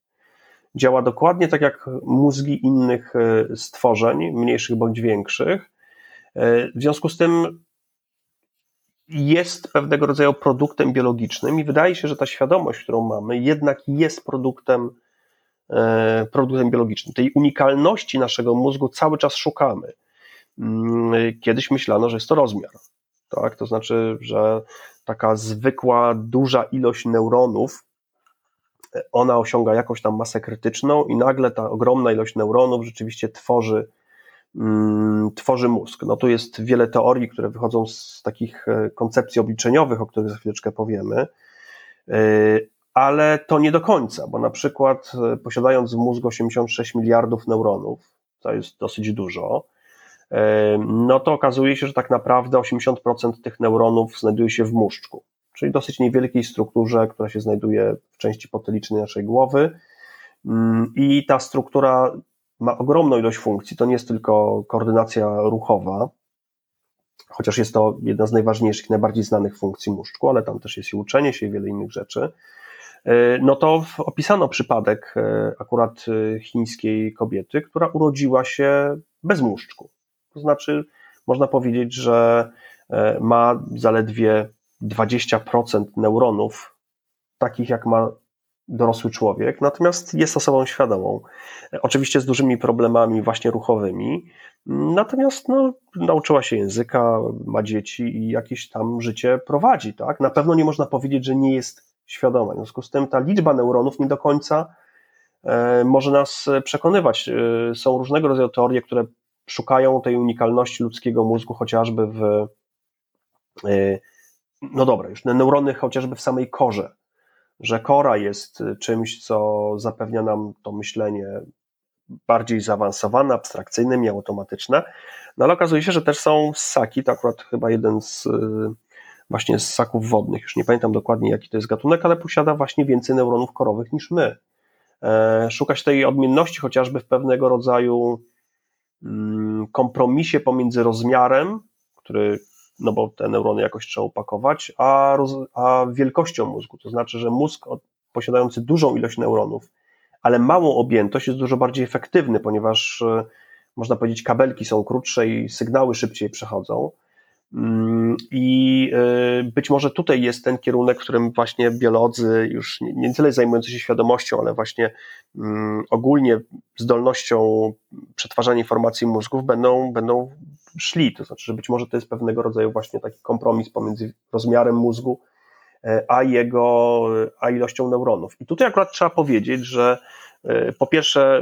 [SPEAKER 3] Działa dokładnie tak jak mózgi innych stworzeń, mniejszych bądź większych. W związku z tym jest pewnego rodzaju produktem biologicznym i wydaje się, że ta świadomość, którą mamy, jednak jest produktem, e, produktem biologicznym. Tej unikalności naszego mózgu cały czas szukamy. Mm, kiedyś myślano, że jest to rozmiar. Tak? To znaczy, że taka zwykła, duża ilość neuronów, ona osiąga jakąś tam masę krytyczną i nagle ta ogromna ilość neuronów rzeczywiście tworzy tworzy mózg. No tu jest wiele teorii, które wychodzą z takich koncepcji obliczeniowych, o których za chwileczkę powiemy, ale to nie do końca, bo na przykład posiadając w mózgu 86 miliardów neuronów, to jest dosyć dużo, no to okazuje się, że tak naprawdę 80% tych neuronów znajduje się w mózgu, czyli dosyć niewielkiej strukturze, która się znajduje w części potylicznej naszej głowy. Mm, I ta struktura ma ogromną ilość funkcji. To nie jest tylko koordynacja ruchowa, chociaż jest to jedna z najważniejszych, najbardziej znanych funkcji mózgu, ale tam też jest i uczenie się i wiele innych rzeczy. E, no to opisano przypadek e, akurat e, chińskiej kobiety, która urodziła się bez mózgu. To znaczy, można powiedzieć, że ma zaledwie 20% neuronów, takich jak ma dorosły człowiek, natomiast jest osobą świadomą. Oczywiście z dużymi problemami właśnie ruchowymi, natomiast no, nauczyła się języka, ma dzieci i jakieś tam życie prowadzi. Tak? Na pewno nie można powiedzieć, że nie jest świadoma. W związku z tym ta liczba neuronów nie do końca e, może nas przekonywać. E, są różnego rodzaju teorie, które szukają tej unikalności ludzkiego mózgu, chociażby w, e, no dobra, już neurony chociażby w samej korze, że kora jest czymś, co zapewnia nam to myślenie bardziej zaawansowane, abstrakcyjne, mniej automatyczne, no ale okazuje się, że też są ssaki, to akurat chyba jeden z właśnie z ssaków wodnych. Już nie pamiętam dokładnie, jaki to jest gatunek, ale posiada właśnie więcej neuronów korowych niż my. E, szukać tej odmienności chociażby w pewnego rodzaju mm, kompromisie pomiędzy rozmiarem, który, no bo te neurony jakoś trzeba upakować, a, roz, a wielkością mózgu. To znaczy, że mózg posiadający dużą ilość neuronów, ale małą objętość jest dużo bardziej efektywny, ponieważ e, można powiedzieć, kabelki są krótsze i sygnały szybciej przechodzą. Mm, I y, być może tutaj jest ten kierunek, którym właśnie biolodzy, już nie, nie tyle zajmujący się świadomością, ale właśnie mm, ogólnie zdolnością przetwarzania informacji mózgów będą, będą szli. To znaczy, że być może to jest pewnego rodzaju właśnie taki kompromis pomiędzy rozmiarem mózgu e, a jego, a ilością neuronów. I tutaj akurat trzeba powiedzieć, że e, po pierwsze,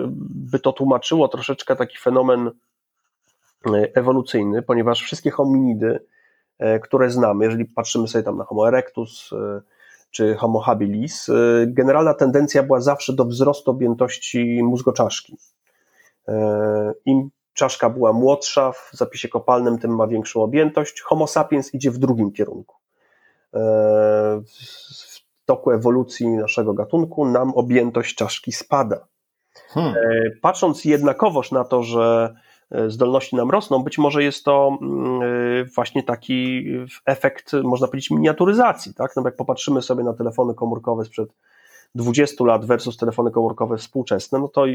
[SPEAKER 3] by to tłumaczyło troszeczkę taki fenomen E, ewolucyjny, ponieważ wszystkie hominidy, e, które znamy, jeżeli patrzymy sobie tam na Homo erectus e, czy Homo habilis, generalna tendencja była zawsze do wzrostu objętości mózgoczaszki. Im czaszka była młodsza w zapisie kopalnym, tym ma większą objętość. Homo sapiens idzie w drugim kierunku. W toku ewolucji naszego gatunku nam objętość czaszki spada. Hmm. Patrząc jednakowoż na to, że E, zdolności nam rosną, być może jest to mm, e, właśnie taki efekt, można powiedzieć, miniaturyzacji, tak? No jak popatrzymy sobie na telefony komórkowe sprzed 20 lat versus telefony komórkowe współczesne, no to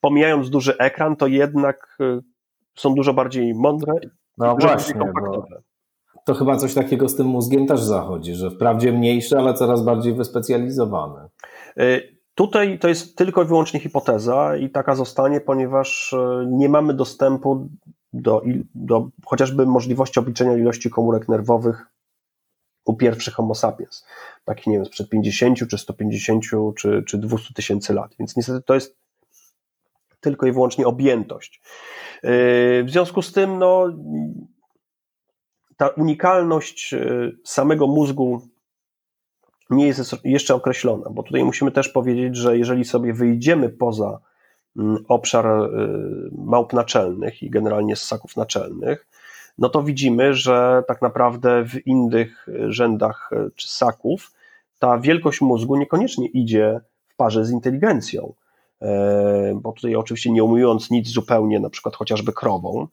[SPEAKER 3] pomijając duży ekran, to jednak e, są dużo bardziej mądre,
[SPEAKER 2] no dużo właśnie, kompaktowe. To chyba coś takiego z tym mózgiem też zachodzi, że wprawdzie mniejszy, ale coraz bardziej wyspecjalizowany.
[SPEAKER 3] Tutaj to jest tylko i wyłącznie hipoteza i taka zostanie, ponieważ e, nie mamy dostępu do, do chociażby możliwości obliczenia ilości komórek nerwowych u pierwszych Homo sapiens, takich nie wiem, sprzed 50 czy 150 czy, czy 200 tysięcy lat. Więc niestety to jest tylko i wyłącznie objętość. E, w związku z tym, no, ta unikalność e, samego mózgu nie jest jeszcze określona, bo tutaj musimy też powiedzieć, że jeżeli sobie wyjdziemy poza mm, obszar y, małp naczelnych i generalnie ssaków naczelnych, no to widzimy, że tak naprawdę w innych rzędach y, czy ssaków ta wielkość mózgu niekoniecznie idzie w parze z inteligencją, e, bo tutaj oczywiście nie umując nic zupełnie, na przykład chociażby krową,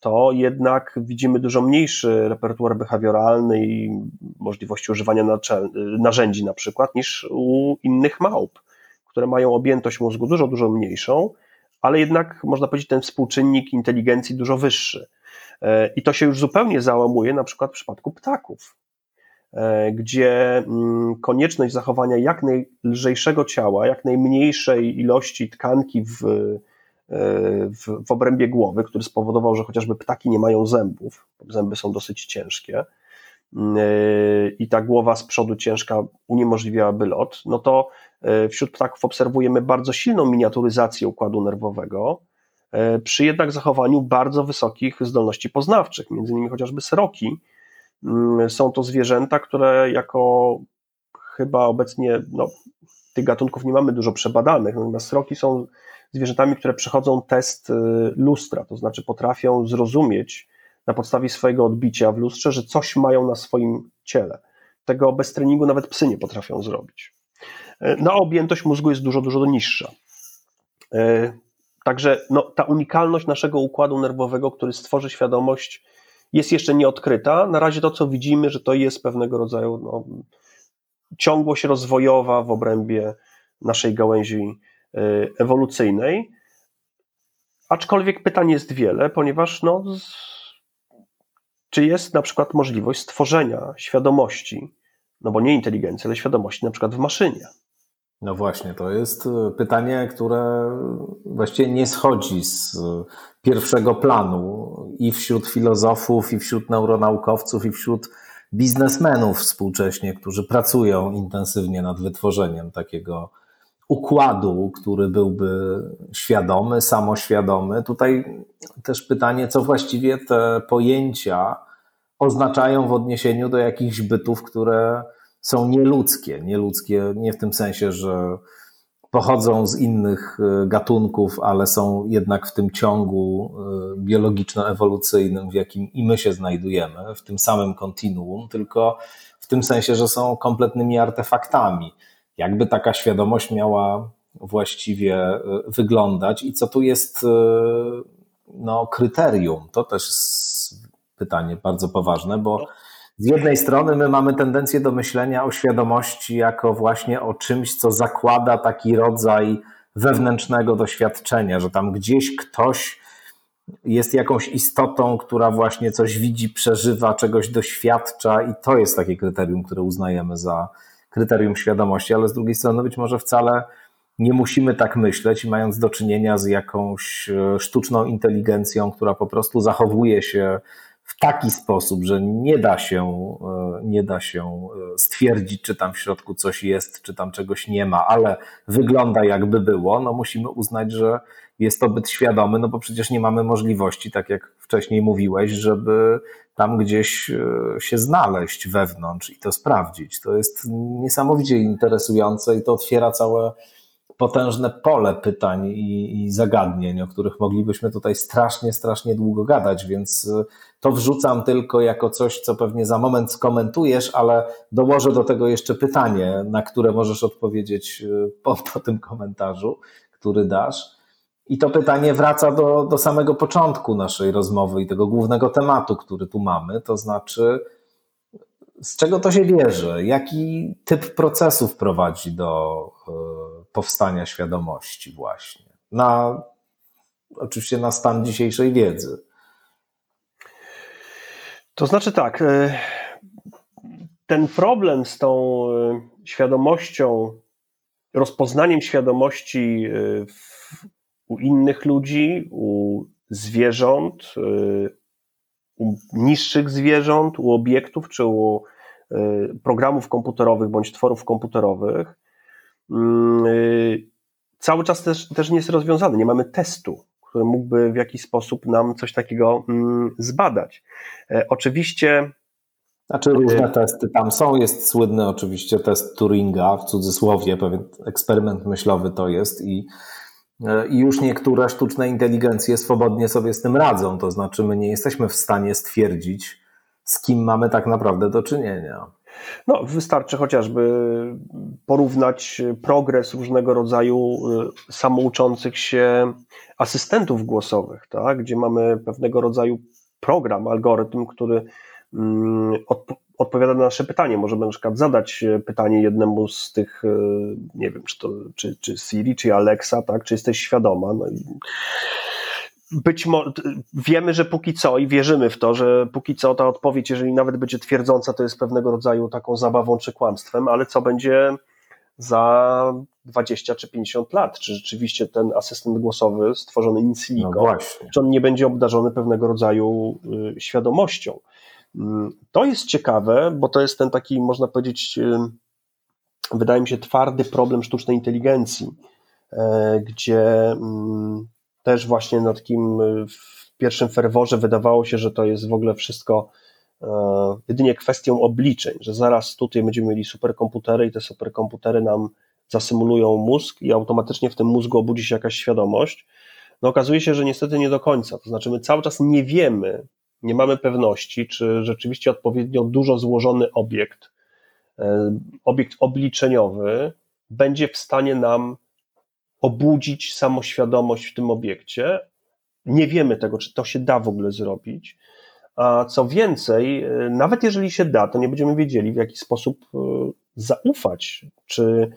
[SPEAKER 3] to jednak widzimy dużo mniejszy repertuar behawioralny i możliwości używania narzędzi na przykład niż u innych małp, które mają objętość mózgu dużo, dużo mniejszą, ale jednak można powiedzieć ten współczynnik inteligencji dużo wyższy. E, I to się już zupełnie załamuje na przykład w przypadku ptaków, e, gdzie mm, konieczność zachowania jak najlżejszego ciała, jak najmniejszej ilości tkanki w w, w obrębie głowy, który spowodował, że chociażby ptaki nie mają zębów, zęby są dosyć ciężkie i ta głowa z przodu ciężka uniemożliwiałaby lot, no to e, wśród ptaków obserwujemy bardzo silną miniaturyzację układu nerwowego, przy jednak zachowaniu bardzo wysokich zdolności poznawczych, między innymi chociażby sroki. Mm, są to zwierzęta, które jako chyba obecnie no, tych gatunków nie mamy dużo przebadanych, natomiast sroki są zwierzętami, które przechodzą test y, lustra, to znaczy potrafią zrozumieć na podstawie swojego odbicia w lustrze, że coś mają na swoim ciele. Tego bez treningu nawet psy nie potrafią zrobić. Y, no a objętość mózgu jest dużo, dużo niższa. Także no, ta unikalność naszego układu nerwowego, który stworzy świadomość, jest jeszcze nieodkryta. Na razie to, co widzimy, że to jest pewnego rodzaju no, ciągłość rozwojowa w obrębie naszej gałęzi y, ewolucyjnej. Aczkolwiek pytań jest wiele, ponieważ no, czy jest na przykład możliwość stworzenia świadomości, no bo nie inteligencji, ale świadomości na przykład w maszynie.
[SPEAKER 2] No właśnie, to jest y, pytanie, które właściwie nie schodzi z pierwszego planu i wśród filozofów, i wśród neuronaukowców, i wśród biznesmenów współcześnie, którzy pracują intensywnie nad wytworzeniem takiego układu, który byłby świadomy, samoświadomy. Tutaj też pytanie, co właściwie te pojęcia oznaczają w odniesieniu do jakichś bytów, które są nieludzkie. Nieludzkie nie w tym sensie, że pochodzą z innych e, gatunków, ale są jednak w tym ciągu e, biologiczno-ewolucyjnym, w jakim i my się znajdujemy, w tym samym kontinuum, tylko w tym sensie, że są kompletnymi artefaktami. Jakby taka świadomość miała właściwie e, wyglądać i co tu jest no, kryterium? To też jest pytanie bardzo poważne, bo z jednej strony my mamy tendencję do myślenia o świadomości jako właśnie o czymś, co zakłada taki rodzaj wewnętrznego doświadczenia, że tam gdzieś ktoś jest jakąś istotą, która właśnie coś widzi, przeżywa, czegoś doświadcza i to jest takie kryterium, które uznajemy za kryterium świadomości, ale z drugiej strony być może wcale nie musimy tak myśleć, mając do czynienia z jakąś e, sztuczną inteligencją, która po prostu zachowuje się w taki sposób, że nie da się, e, nie da się e, stwierdzić, czy tam w środku coś jest, czy tam czegoś nie ma, ale wygląda jakby było, no musimy uznać, że jest to byt świadomy, no bo przecież nie mamy możliwości, tak jak wcześniej mówiłeś, żeby tam gdzieś e, się znaleźć wewnątrz i to sprawdzić. To jest niesamowicie interesujące i to otwiera całe potężne pole pytań i, i, zagadnień, o których moglibyśmy tutaj strasznie, strasznie długo gadać, więc y, to wrzucam tylko jako coś, co pewnie za moment skomentujesz, ale dołożę do tego jeszcze pytanie, na które możesz odpowiedzieć y, po, po tym komentarzu, który dasz. I to pytanie wraca do, do samego początku naszej rozmowy i tego głównego tematu, który tu mamy, to znaczy, z czego to się bierze? Jaki typ procesów prowadzi do y, powstania świadomości właśnie. Na, oczywiście na stan dzisiejszej wiedzy.
[SPEAKER 3] To znaczy tak, e, ten problem z tą e, świadomością, rozpoznaniem świadomości e, u innych ludzi, u zwierząt, u niższych zwierząt, u obiektów czy u programów komputerowych bądź tworów komputerowych cały czas też, też nie jest rozwiązany. Nie mamy testu, który mógłby w jakiś sposób nam coś takiego mm, zbadać. E, oczywiście.
[SPEAKER 2] Znaczy różne e, testy tam są. Jest słynny oczywiście test Turinga, w cudzysłowie, pewien eksperyment myślowy to jest i, e, i już niektóre sztuczne inteligencje swobodnie sobie z tym radzą. To znaczy my nie jesteśmy w stanie stwierdzić, z kim mamy tak naprawdę do czynienia.
[SPEAKER 3] No, wystarczy chociażby porównać progres różnego rodzaju y, samouczących się asystentów głosowych, tak? gdzie mamy pewnego rodzaju program, algorytm, który mm, odpowiada na nasze pytanie. Możemy na przykład zadać pytanie jednemu z tych, y, nie wiem, czy to czy, czy Siri, czy Alexa, tak? czy jesteś świadoma. No i być może wiemy, że póki co i wierzymy w to, że póki co ta odpowiedź, jeżeli nawet będzie twierdząca, to jest pewnego rodzaju taką zabawą czy kłamstwem, ale co będzie za 20 czy 50 lat? Czy rzeczywiście ten asystent głosowy stworzony in silico, no czy on nie będzie obdarzony pewnego rodzaju y, świadomością? Mm, to jest ciekawe, bo to jest ten taki, można powiedzieć, y, wydaje mi się, twardy problem sztucznej inteligencji, e, gdzie mm, też właśnie na takim w pierwszym ferworze wydawało się, że to jest w ogóle wszystko jedynie kwestią obliczeń, że zaraz tutaj będziemy mieli superkomputery i te superkomputery nam zasymulują mózg i automatycznie w tym mózgu obudzi się jakaś świadomość. No okazuje się, że niestety nie do końca. To znaczy, my cały czas nie wiemy, nie mamy pewności, czy rzeczywiście odpowiednio dużo złożony obiekt, e, obiekt obliczeniowy będzie w stanie nam obudzić samoświadomość w tym obiekcie. Nie wiemy tego, czy to się da w ogóle zrobić. A co więcej, e, nawet jeżeli się da, to nie będziemy wiedzieli, w jaki sposób e, zaufać, czy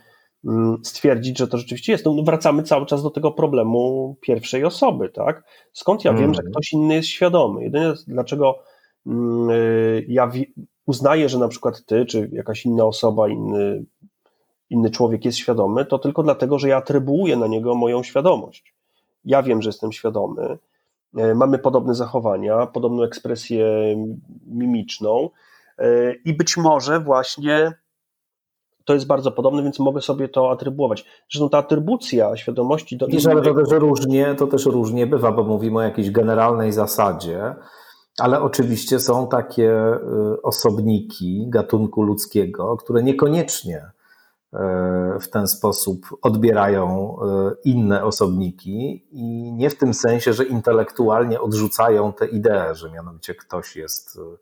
[SPEAKER 3] mm, stwierdzić, że to rzeczywiście jest. No, wracamy cały czas do tego problemu pierwszej osoby, tak? Skąd ja wiem, że mhm. ktoś inny jest świadomy? Jedyne, dlaczego mm, e, ja uznaję, że na przykład ty, czy jakaś inna osoba, inny, inny człowiek jest świadomy, to tylko dlatego, że ja atrybuuję na niego moją świadomość. Ja wiem, że jestem świadomy, E, mamy podobne zachowania, podobną ekspresję mimiczną e, i być może właśnie to jest bardzo podobne, więc mogę sobie to atrybuować. Zresztą ta atrybucja świadomości do
[SPEAKER 2] Wiesz, ale to też różnie, to też różnie bywa, bo mówimy o jakiejś generalnej zasadzie, ale oczywiście są takie y, osobniki gatunku ludzkiego, które niekoniecznie w ten sposób odbierają e, inne osobniki i nie w tym sensie, że intelektualnie odrzucają te idee, że mianowicie ktoś jest e,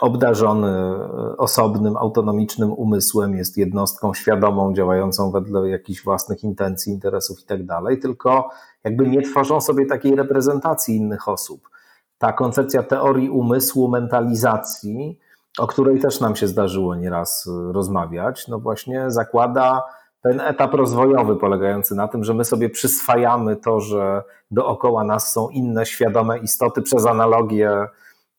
[SPEAKER 2] obdarzony e, osobnym, autonomicznym umysłem, jest jednostką świadomą, działającą wedle jakichś własnych intencji, interesów itd., tak tylko jakby nie tworzą sobie takiej reprezentacji innych osób. Ta koncepcja teorii umysłu, mentalizacji, o której też nam się zdarzyło nieraz y, rozmawiać, no właśnie zakłada ten etap rozwojowy polegający na tym, że my sobie przyswajamy to, że dookoła nas są inne świadome istoty przez analogię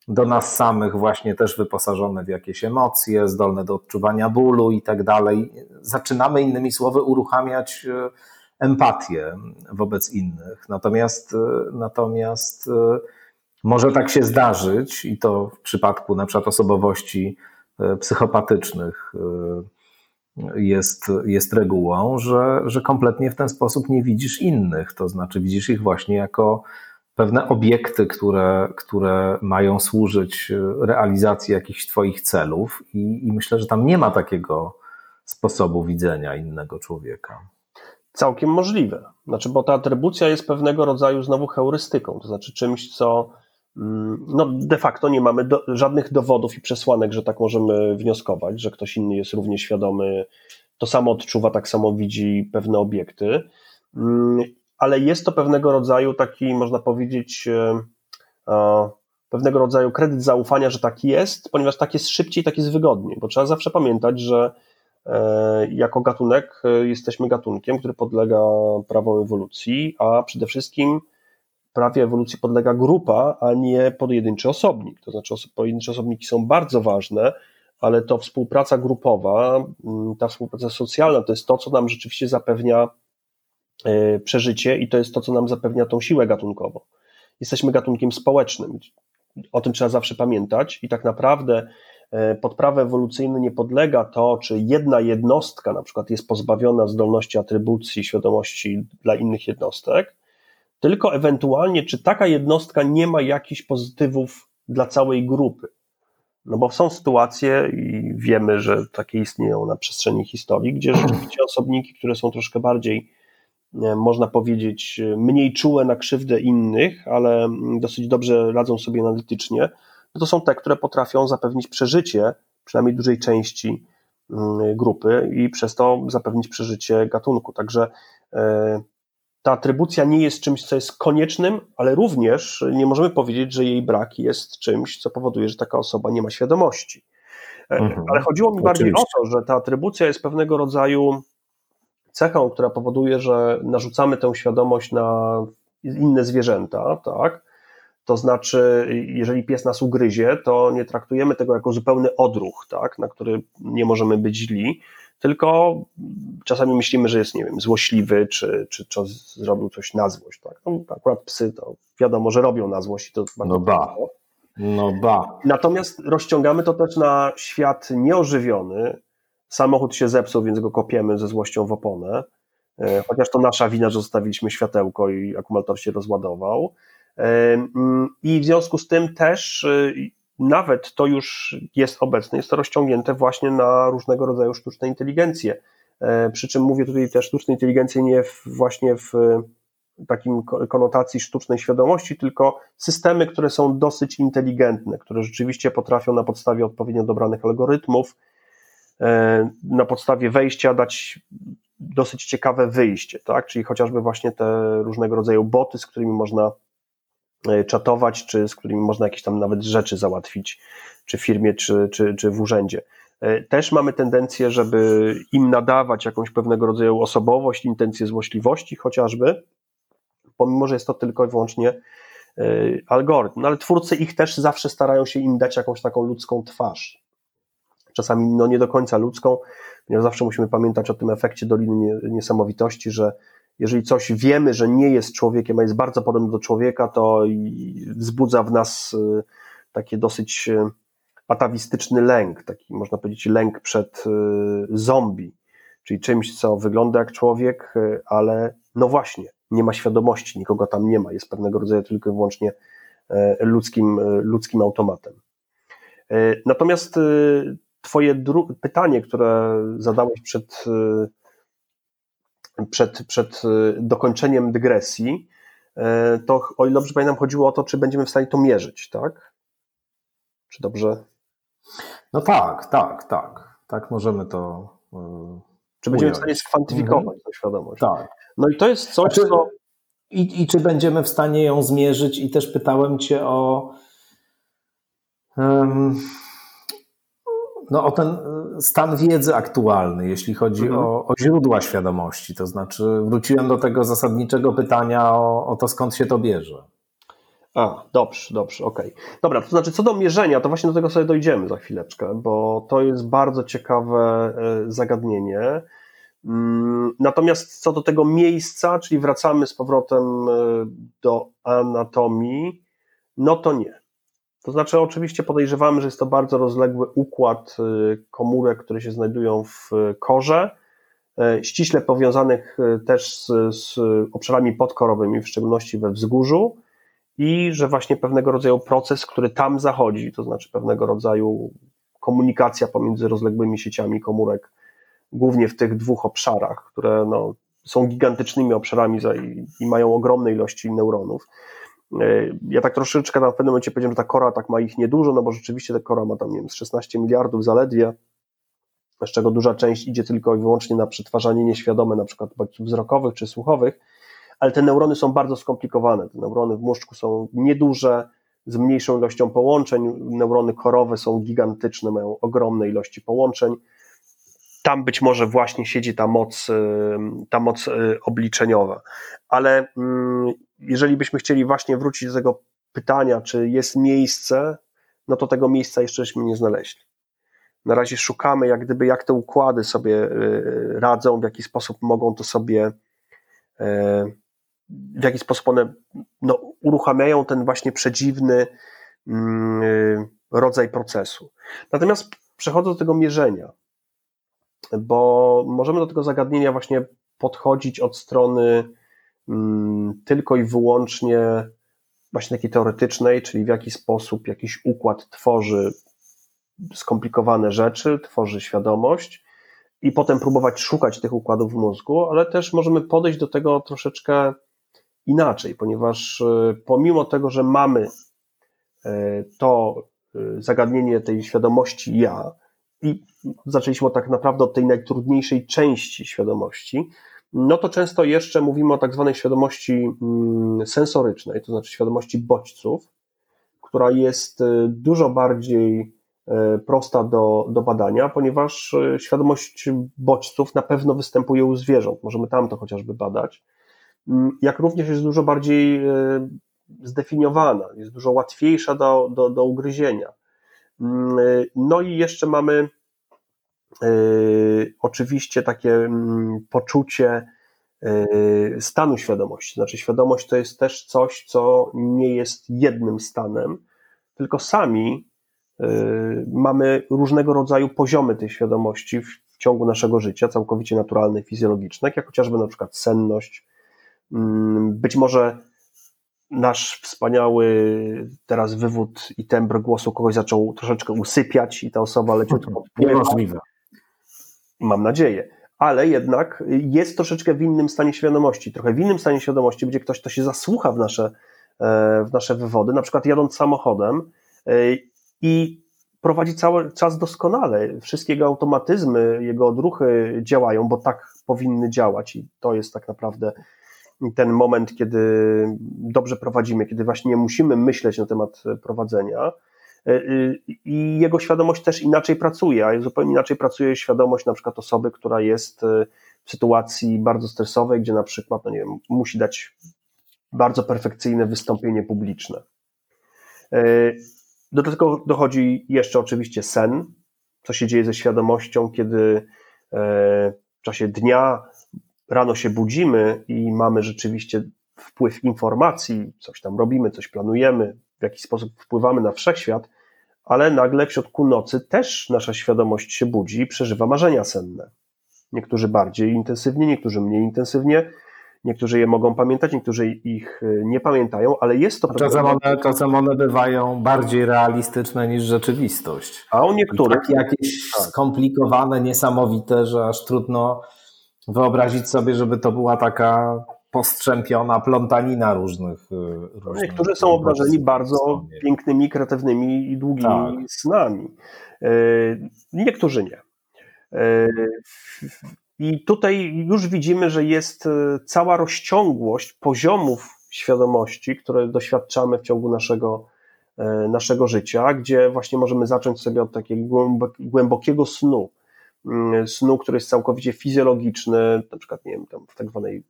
[SPEAKER 2] do nas samych, właśnie też wyposażone w jakieś emocje, zdolne do odczuwania bólu i tak dalej. Zaczynamy innymi słowy uruchamiać y, empatię wobec innych. Natomiast, y, natomiast może tak się zdarzyć, i to w przypadku na przykład osobowości e, psychopatycznych e, jest, jest regułą, że, że kompletnie w ten sposób nie widzisz innych, to znaczy widzisz ich właśnie jako pewne obiekty, które, które mają służyć realizacji jakichś Twoich celów, i, i myślę, że tam nie ma takiego sposobu widzenia innego człowieka.
[SPEAKER 3] Całkiem możliwe. Znaczy, bo ta atrybucja jest pewnego rodzaju znowu heurystyką, to znaczy czymś, co no de facto nie mamy do, żadnych dowodów i przesłanek, że tak możemy wnioskować, że ktoś inny jest równie świadomy, to samo odczuwa, tak samo widzi pewne obiekty, mm, ale jest to pewnego rodzaju taki, można powiedzieć, e, pewnego rodzaju kredyt zaufania, że tak jest, ponieważ tak jest szybciej, tak jest wygodniej, bo trzeba zawsze pamiętać, że e, jako gatunek e, jesteśmy gatunkiem, który podlega prawom ewolucji, a przede wszystkim prawie ewolucji podlega grupa, a nie pojedynczy osobnik. To znaczy, pojedyncze osobniki są bardzo ważne, ale to współpraca grupowa, mm, ta współpraca socjalna to jest to, co nam rzeczywiście zapewnia e, przeżycie i to jest to, co nam zapewnia tą siłę gatunkową. Jesteśmy gatunkiem społecznym. O tym trzeba zawsze pamiętać i tak naprawdę e, pod prawo ewolucyjne nie podlega to, czy jedna jednostka na przykład jest pozbawiona zdolności atrybucji, świadomości dla innych jednostek, tylko ewentualnie, czy taka jednostka nie ma jakichś pozytywów dla całej grupy. No bo są sytuacje i wiemy, że takie istnieją na przestrzeni historii, gdzie (clears throat) rzeczywiście osobniki, które są troszkę bardziej, można powiedzieć, mniej czułe na krzywdę innych, ale dosyć dobrze radzą sobie analitycznie, no to są te, które potrafią zapewnić przeżycie przynajmniej dużej części mm, grupy i przez to zapewnić przeżycie gatunku. Także e, ta atrybucja nie jest czymś, co jest koniecznym, ale również nie możemy powiedzieć, że jej brak jest czymś, co powoduje, że taka osoba nie ma świadomości. E, mhm. Ale chodziło mi bardziej o to, że ta atrybucja jest pewnego rodzaju cechą, która powoduje, że narzucamy tę świadomość na inne zwierzęta, tak? To znaczy, jeżeli pies nas ugryzie, to nie traktujemy tego jako zupełny odruch, tak? na który nie możemy być źli, tylko czasami myślimy, że jest, nie wiem, złośliwy, czy, czy, czy zrobił coś na złość. Tak? No, akurat psy to wiadomo, że robią na złość i to bardzo
[SPEAKER 2] No ba. No ba.
[SPEAKER 3] Natomiast rozciągamy to też na świat nieożywiony. Samochód się zepsuł, więc go kopiemy ze złością w oponę. chociaż to nasza wina, że zostawiliśmy światełko i akumulator się rozładował. Mm, I w związku z tym też nawet to już jest obecne, jest to rozciągnięte właśnie na różnego rodzaju sztuczne inteligencje. Przy czym mówię tutaj też sztucznej inteligencji nie w, właśnie w takim konotacji sztucznej świadomości, tylko systemy, które są dosyć inteligentne, które rzeczywiście potrafią na podstawie odpowiednio dobranych algorytmów, e, na podstawie wejścia dać dosyć ciekawe wyjście, tak? Czyli chociażby właśnie te różnego rodzaju boty, z którymi można e, czatować, czy z którymi można jakieś tam nawet rzeczy załatwić, czy w firmie, czy, czy, czy w urzędzie. E, też mamy tendencję, żeby im nadawać jakąś pewnego rodzaju osobowość, intencje złośliwości chociażby, pomimo że jest to tylko i wyłącznie e, algorytm. No, ale twórcy ich też zawsze starają się im dać jakąś taką ludzką twarz. Czasami no, nie do końca ludzką, ponieważ zawsze musimy pamiętać o tym efekcie Doliny Niesamowitości, że jeżeli coś wiemy, że nie jest człowiekiem, a jest bardzo podobny do człowieka, to wzbudza w nas e, takie dosyć e, atawistyczny lęk, taki można powiedzieć lęk przed zombie, czyli czymś, co wygląda jak człowiek, ale no właśnie, nie ma świadomości, nikogo tam nie ma, jest pewnego rodzaju tylko i wyłącznie ludzkim, ludzkim automatem. Natomiast Twoje pytanie, które zadałeś przed, przed, przed dokończeniem dygresji, to o ile dobrze pamiętam, chodziło o to, czy będziemy w stanie to mierzyć, tak? Czy dobrze?
[SPEAKER 2] No tak, tak, tak. Tak możemy to.
[SPEAKER 3] Czy będziemy w stanie skwantyfikować mhm. tę świadomość?
[SPEAKER 2] Tak.
[SPEAKER 3] No i to jest coś, znaczy, co.
[SPEAKER 2] I, I czy będziemy w stanie ją zmierzyć? I też pytałem Cię o. Um, no, o ten stan wiedzy aktualny, jeśli chodzi mhm. o, o, źródła świadomości. To znaczy, wróciłem do tego zasadniczego pytania o, o to, skąd się to bierze.
[SPEAKER 3] A, dobrze, dobrze, okej. Okay. Dobra, to znaczy co do mierzenia, to właśnie do tego sobie dojdziemy za chwileczkę, bo to jest bardzo ciekawe e, zagadnienie. Mm, natomiast co do tego miejsca, czyli wracamy z powrotem e, do anatomii, no to nie. To znaczy, oczywiście podejrzewamy, że jest to bardzo rozległy układ e, komórek, które się znajdują w korze, e, ściśle powiązanych też z, z obszarami podkorowymi, w szczególności we wzgórzu, i że właśnie pewnego rodzaju proces, który tam zachodzi, to znaczy pewnego rodzaju komunikacja pomiędzy rozległymi sieciami komórek, głównie w tych dwóch obszarach, które no, są gigantycznymi obszarami i, i mają ogromne ilości neuronów. E, ja tak troszeczkę w pewnym momencie powiedziałem, że ta kora tak ma ich niedużo, no bo rzeczywiście ta kora ma tam, nie wiem, 16 miliardów zaledwie, z czego duża część idzie tylko i wyłącznie na przetwarzanie nieświadome, na przykład bodźców wzrokowych czy słuchowych, ale te neurony są bardzo skomplikowane. Te neurony w mózgu są nieduże, z mniejszą ilością połączeń. Neurony korowe są gigantyczne, mają ogromne ilości połączeń tam być może właśnie siedzi ta moc, y, ta moc y, obliczeniowa. Ale mm, jeżeli byśmy chcieli właśnie wrócić do tego pytania, czy jest miejsce, no to tego miejsca jeszcze nie znaleźli. Na razie szukamy, jak gdyby, jak te układy sobie y, radzą, w jaki sposób mogą to sobie, w jaki sposób one no, uruchamiają ten właśnie przedziwny mm, rodzaj procesu. Natomiast przechodząc do tego mierzenia, bo możemy do tego zagadnienia właśnie podchodzić od strony mm, tylko i wyłącznie właśnie takiej teoretycznej, czyli w jaki sposób jakiś układ tworzy skomplikowane rzeczy, tworzy świadomość i potem próbować szukać tych układów w mózgu, ale też możemy podejść do tego troszeczkę inaczej, ponieważ e, pomimo tego, że mamy e, to e, zagadnienie tej świadomości ja, i zaczęliśmy tak naprawdę od tej najtrudniejszej części świadomości, no to często jeszcze mówimy o tak zwanej świadomości mm, sensorycznej, to znaczy świadomości bodźców, która jest y, dużo bardziej y, prosta do, do badania, ponieważ y, świadomość bodźców na pewno występuje u zwierząt, możemy tam to chociażby badać, mm, jak również jest dużo bardziej zdefiniowana, jest dużo łatwiejsza do, do, do ugryzienia. Mm, no i jeszcze mamy yy, oczywiście takie mm, poczucie yy, stanu świadomości. Znaczy, świadomość to jest też coś, co nie jest jednym stanem, tylko sami mamy różnego rodzaju poziomy tej świadomości, ciągu naszego życia, całkowicie naturalne, fizjologiczne, jak chociażby na przykład senność. Mm, być może nasz wspaniały teraz wywód i tembr głosu kogoś zaczął troszeczkę usypiać i ta osoba leciutko
[SPEAKER 2] Niemożliwe.
[SPEAKER 3] Mam nadzieję. Ale jednak jest troszeczkę w innym stanie świadomości. Trochę w innym stanie świadomości będzie ktoś, kto się zasłucha w nasze, e, w nasze wywody, na przykład jadąc samochodem e, i prowadzi cały czas doskonale. Wszystkie jego automatyzmy, jego odruchy działają, bo tak powinny działać i to jest tak naprawdę ten moment, kiedy dobrze prowadzimy, kiedy właśnie nie musimy myśleć na temat prowadzenia. E, I jego świadomość też inaczej pracuje, a zupełnie inaczej pracuje świadomość na przykład osoby, która jest e, w sytuacji bardzo stresowej, gdzie na przykład, no nie wiem, musi dać bardzo perfekcyjne wystąpienie publiczne. E, do tego dochodzi jeszcze oczywiście sen, co się dzieje ze świadomością, kiedy w czasie dnia rano się budzimy i mamy rzeczywiście wpływ informacji, coś tam robimy, coś planujemy, w jakiś sposób wpływamy na wszechświat, ale nagle w środku nocy też nasza świadomość się budzi i przeżywa marzenia senne. Niektórzy bardziej intensywnie, niektórzy mniej intensywnie, niektórzy je mogą pamiętać, niektórzy ich e, nie pamiętają, ale jest to.
[SPEAKER 2] Czasem one, czasem one bywają bardziej realistyczne niż rzeczywistość.
[SPEAKER 3] A o niektórych.
[SPEAKER 2] Tak jakieś tak. skomplikowane, niesamowite, że aż trudno wyobrazić sobie, żeby to była taka postrzępiona plątanina różnych.
[SPEAKER 3] Y, różnych Niektórzy są obrażeni bardzo pięknymi, kreatywnymi i długimi tak. snami. Y, niektórzy nie. Y, I tutaj już widzimy, że jest cała rozciągłość poziomów świadomości, które doświadczamy w ciągu naszego, naszego życia, gdzie właśnie możemy zacząć sobie od takiego głębokiego snu, snu, który jest całkowicie fizjologiczny, na przykład, nie wiem, tam w tak zwanej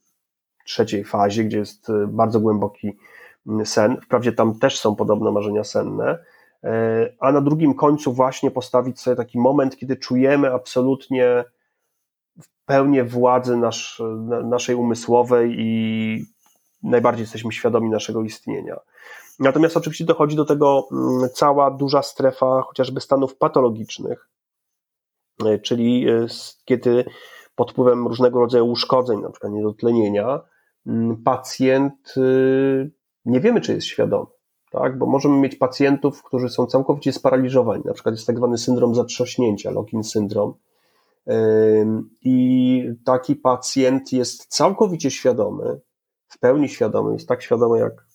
[SPEAKER 3] trzeciej fazie, gdzie jest y, bardzo głęboki mm, sen. Wprawdzie tam też są podobne marzenia senne, e, a na drugim końcu właśnie postawić sobie taki moment, kiedy czujemy absolutnie pełnię władzy nasz, naszej umysłowej i najbardziej jesteśmy świadomi naszego istnienia. Natomiast oczywiście dochodzi do tego mm, cała duża strefa chociażby stanów patologicznych, czyli e, kiedy pod wpływem różnego rodzaju uszkodzeń, na przykład niedotlenienia, pacjent y, nie wiemy, czy jest świadomy, tak? bo możemy mieć pacjentów, którzy są całkowicie sparaliżowani, na przykład jest tak zwany syndrom zatrzaśnięcia, lock-in syndrom, i taki pacjent jest całkowicie świadomy, w pełni świadomy, jest tak świadomy jak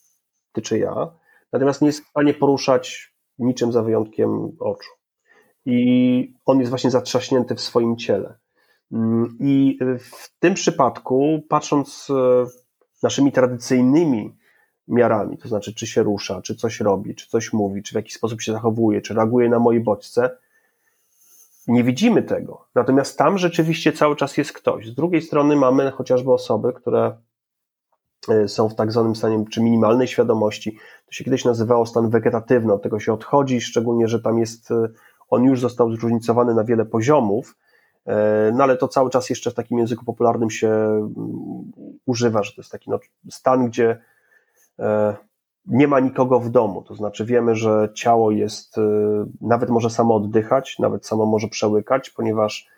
[SPEAKER 3] ty czy ja, natomiast nie jest w stanie poruszać niczym za wyjątkiem oczu i on jest właśnie zatrzaśnięty w swoim ciele. Mm, I w tym przypadku, patrząc e, naszymi tradycyjnymi miarami, to znaczy, czy się rusza, czy coś robi, czy coś mówi, czy w jakiś sposób się zachowuje, czy reaguje na moje bodźce, nie widzimy tego. Natomiast tam rzeczywiście cały czas jest ktoś. Z drugiej strony mamy chociażby osoby, które e, są w tak zwanym stanie, czy minimalnej świadomości. To się kiedyś nazywało stan wegetatywny, od tego się odchodzi, szczególnie, że tam jest e, on już został zróżnicowany na wiele poziomów, e, no ale to cały czas jeszcze w takim języku popularnym się mm, używa, że to jest taki no, stan, gdzie e, nie ma nikogo w domu. To znaczy wiemy, że ciało jest, e, nawet może samo oddychać, nawet samo może przełykać, ponieważ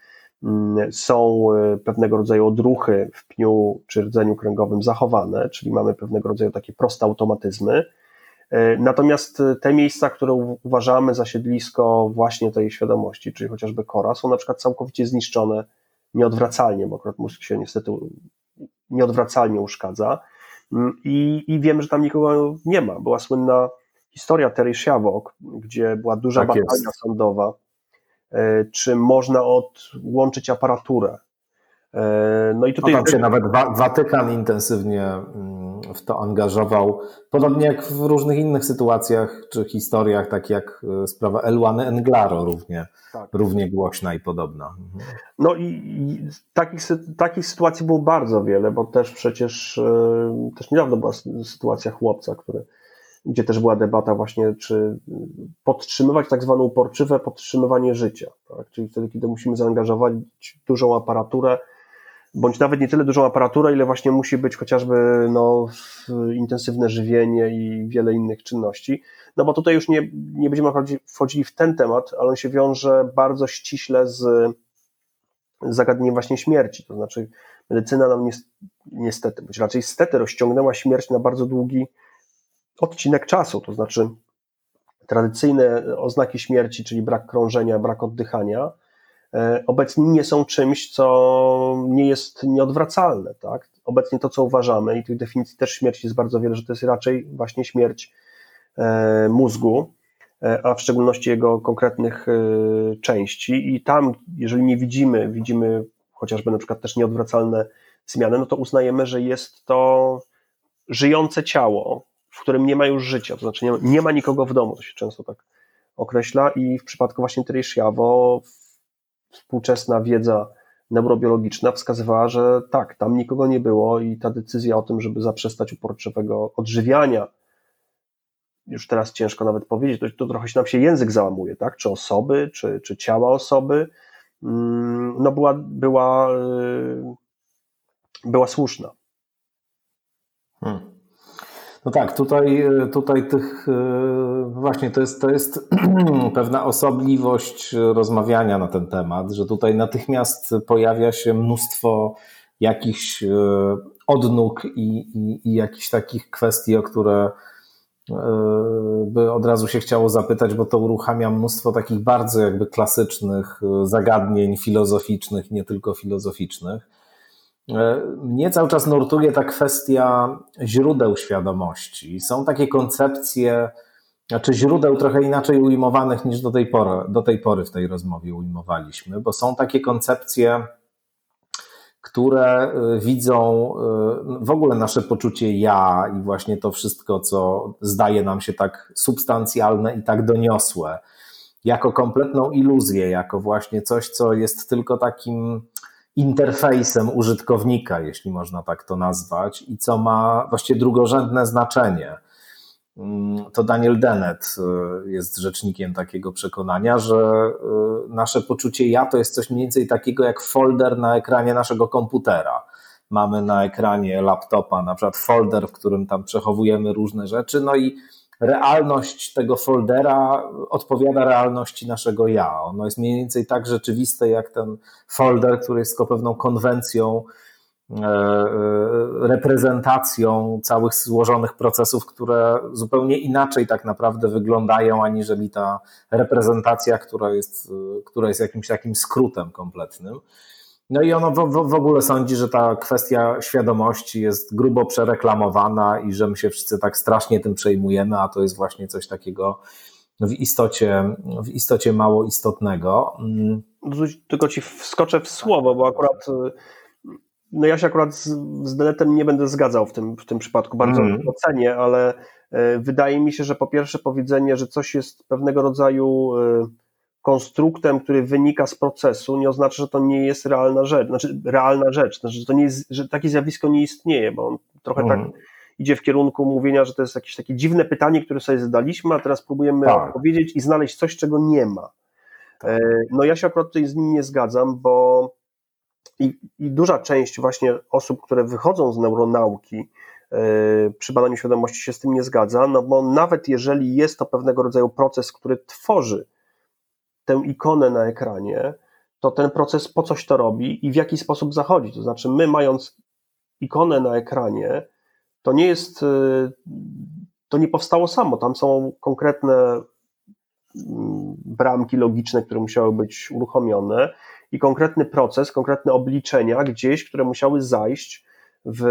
[SPEAKER 3] mm, są pewnego rodzaju odruchy w pniu czy rdzeniu kręgowym zachowane, czyli mamy pewnego rodzaju takie proste automatyzmy. E, natomiast e, te miejsca, które uważamy za siedlisko właśnie tej świadomości, czyli chociażby kora, są na przykład całkowicie zniszczone nieodwracalnie, bo akurat mózg się niestety nieodwracalnie uszkadza. Mm, I, I wiem, że tam nikogo nie ma. Była słynna historia Terry Schiavok, gdzie była duża tak batalia jest. sądowa, e, czy można odłączyć aparaturę.
[SPEAKER 2] No i tutaj. No tam się nawet Watykan intensywnie mm, w to angażował, podobnie jak w różnych innych sytuacjach czy historiach, tak jak e, sprawa Elwany Englaro równie, tak. równie głośna i podobna.
[SPEAKER 3] Mhm. No i, i takich, takich sytuacji było bardzo wiele, bo też przecież e, też niedawno była sytuacja chłopca, który gdzie też była debata właśnie, czy podtrzymywać tak zwane uporczywe podtrzymywanie życia, tak? czyli wtedy, kiedy musimy zaangażować dużą aparaturę, bądź nawet nie tyle dużą aparaturę, ile właśnie musi być chociażby no, intensywne żywienie i wiele innych czynności. No bo tutaj już nie, nie będziemy wchodzili w ten temat, ale on się wiąże bardzo ściśle z zagadnienie właśnie śmierci. To znaczy, medycyna nam niestety, bądź raczej stety, rozciągnęła śmierć na bardzo długi odcinek czasu. To znaczy, tradycyjne oznaki śmierci, czyli brak krążenia, brak oddychania, obecnie nie są czymś, co nie jest nieodwracalne. Tak? Obecnie to, co uważamy, i tych definicji też śmierci jest bardzo wiele, że to jest raczej właśnie śmierć e, mózgu, e, a w szczególności jego konkretnych części. I tam, jeżeli nie widzimy, widzimy chociażby na przykład też nieodwracalne zmiany, no to uznajemy, że jest to żyjące ciało, w którym nie ma już życia, to znaczy nie ma, nie ma nikogo w domu, to się często tak określa i w przypadku właśnie Teresziawo współczesna wiedza neurobiologiczna wskazywała, że tak, tam nikogo nie było i ta decyzja o tym, żeby zaprzestać uporczywego odżywiania, już teraz ciężko nawet powiedzieć, to, to trochę się nam się język załamuje, tak? Czy osoby, czy, czy ciała osoby, mm, no była, była, y, była słuszna.
[SPEAKER 2] Hmm. No tak, tutaj, tutaj tych właśnie to jest, to jest (clears throat) pewna osobliwość rozmawiania na ten temat, że tutaj natychmiast pojawia się mnóstwo jakichś e, odnóg i, i, i jakichś takich kwestii, o które e, by od razu się chciało zapytać, bo to uruchamia mnóstwo takich bardzo jakby klasycznych zagadnień filozoficznych, nie tylko filozoficznych. E, mnie cały czas nurtuje ta kwestia źródeł świadomości. Są takie koncepcje, znaczy źródeł trochę inaczej ujmowanych niż do tej pory, do tej pory w tej rozmowie ujmowaliśmy, bo są takie koncepcje, które e, widzą e, w ogóle nasze poczucie ja i właśnie to wszystko, co zdaje nam się tak substancjalne i tak doniosłe, jako kompletną iluzję, jako właśnie coś, co jest tylko takim interfejsem użytkownika, jeśli można tak to nazwać, i co ma właściwie drugorzędne znaczenie. Mm, to Daniel Dennett y, jest rzecznikiem takiego przekonania, że y, nasze poczucie ja to jest coś mniej więcej takiego jak folder na ekranie naszego komputera. Mamy na ekranie laptopa na przykład folder, w którym tam przechowujemy różne rzeczy, no i realność tego foldera odpowiada realności naszego ja. Ono jest mniej więcej tak rzeczywiste jak ten folder, który jest tylko pewną konwencją, e, e, reprezentacją całych złożonych procesów, które zupełnie inaczej tak naprawdę wyglądają, aniżeli ta reprezentacja, która jest, która jest jakimś takim skrótem kompletnym. No i ono w, w, ogóle sądzi, że ta kwestia świadomości jest grubo przereklamowana i że my się wszyscy tak strasznie tym przejmujemy, a to jest właśnie coś takiego w istocie, w istocie mało istotnego. Mm.
[SPEAKER 3] Tylko ci wskoczę w słowo, bo akurat no ja się akurat z, z Denetem nie będę zgadzał w tym, w tym przypadku, bardzo mm. ocenię, ale e, wydaje mi się, że po pierwsze powiedzenie, że coś jest pewnego rodzaju e, konstruktem, który wynika z procesu, nie oznacza, że to nie jest realna rzecz, znaczy realna rzecz, znaczy, że, to nie jest, że takie zjawisko nie istnieje, bo on trochę tak mhm. idzie w kierunku mówienia, że to jest jakieś takie dziwne pytanie, które sobie zadaliśmy, a teraz próbujemy tak. odpowiedzieć i znaleźć coś, czego nie ma. Tak. E, no ja się akurat tutaj z nim nie zgadzam, bo i, i duża część właśnie osób, które wychodzą z neuronauki, e, przy badaniu świadomości się z tym nie zgadza, no bo nawet jeżeli jest to pewnego rodzaju proces, który tworzy tę ikonę na ekranie, to ten proces po coś to robi i w jaki sposób zachodzi. To znaczy, my mając ikonę na ekranie, to nie jest, y, to nie powstało samo. Tam są konkretne mm, bramki logiczne, które musiały być uruchomione i konkretny proces, konkretne obliczenia gdzieś, które musiały zajść w,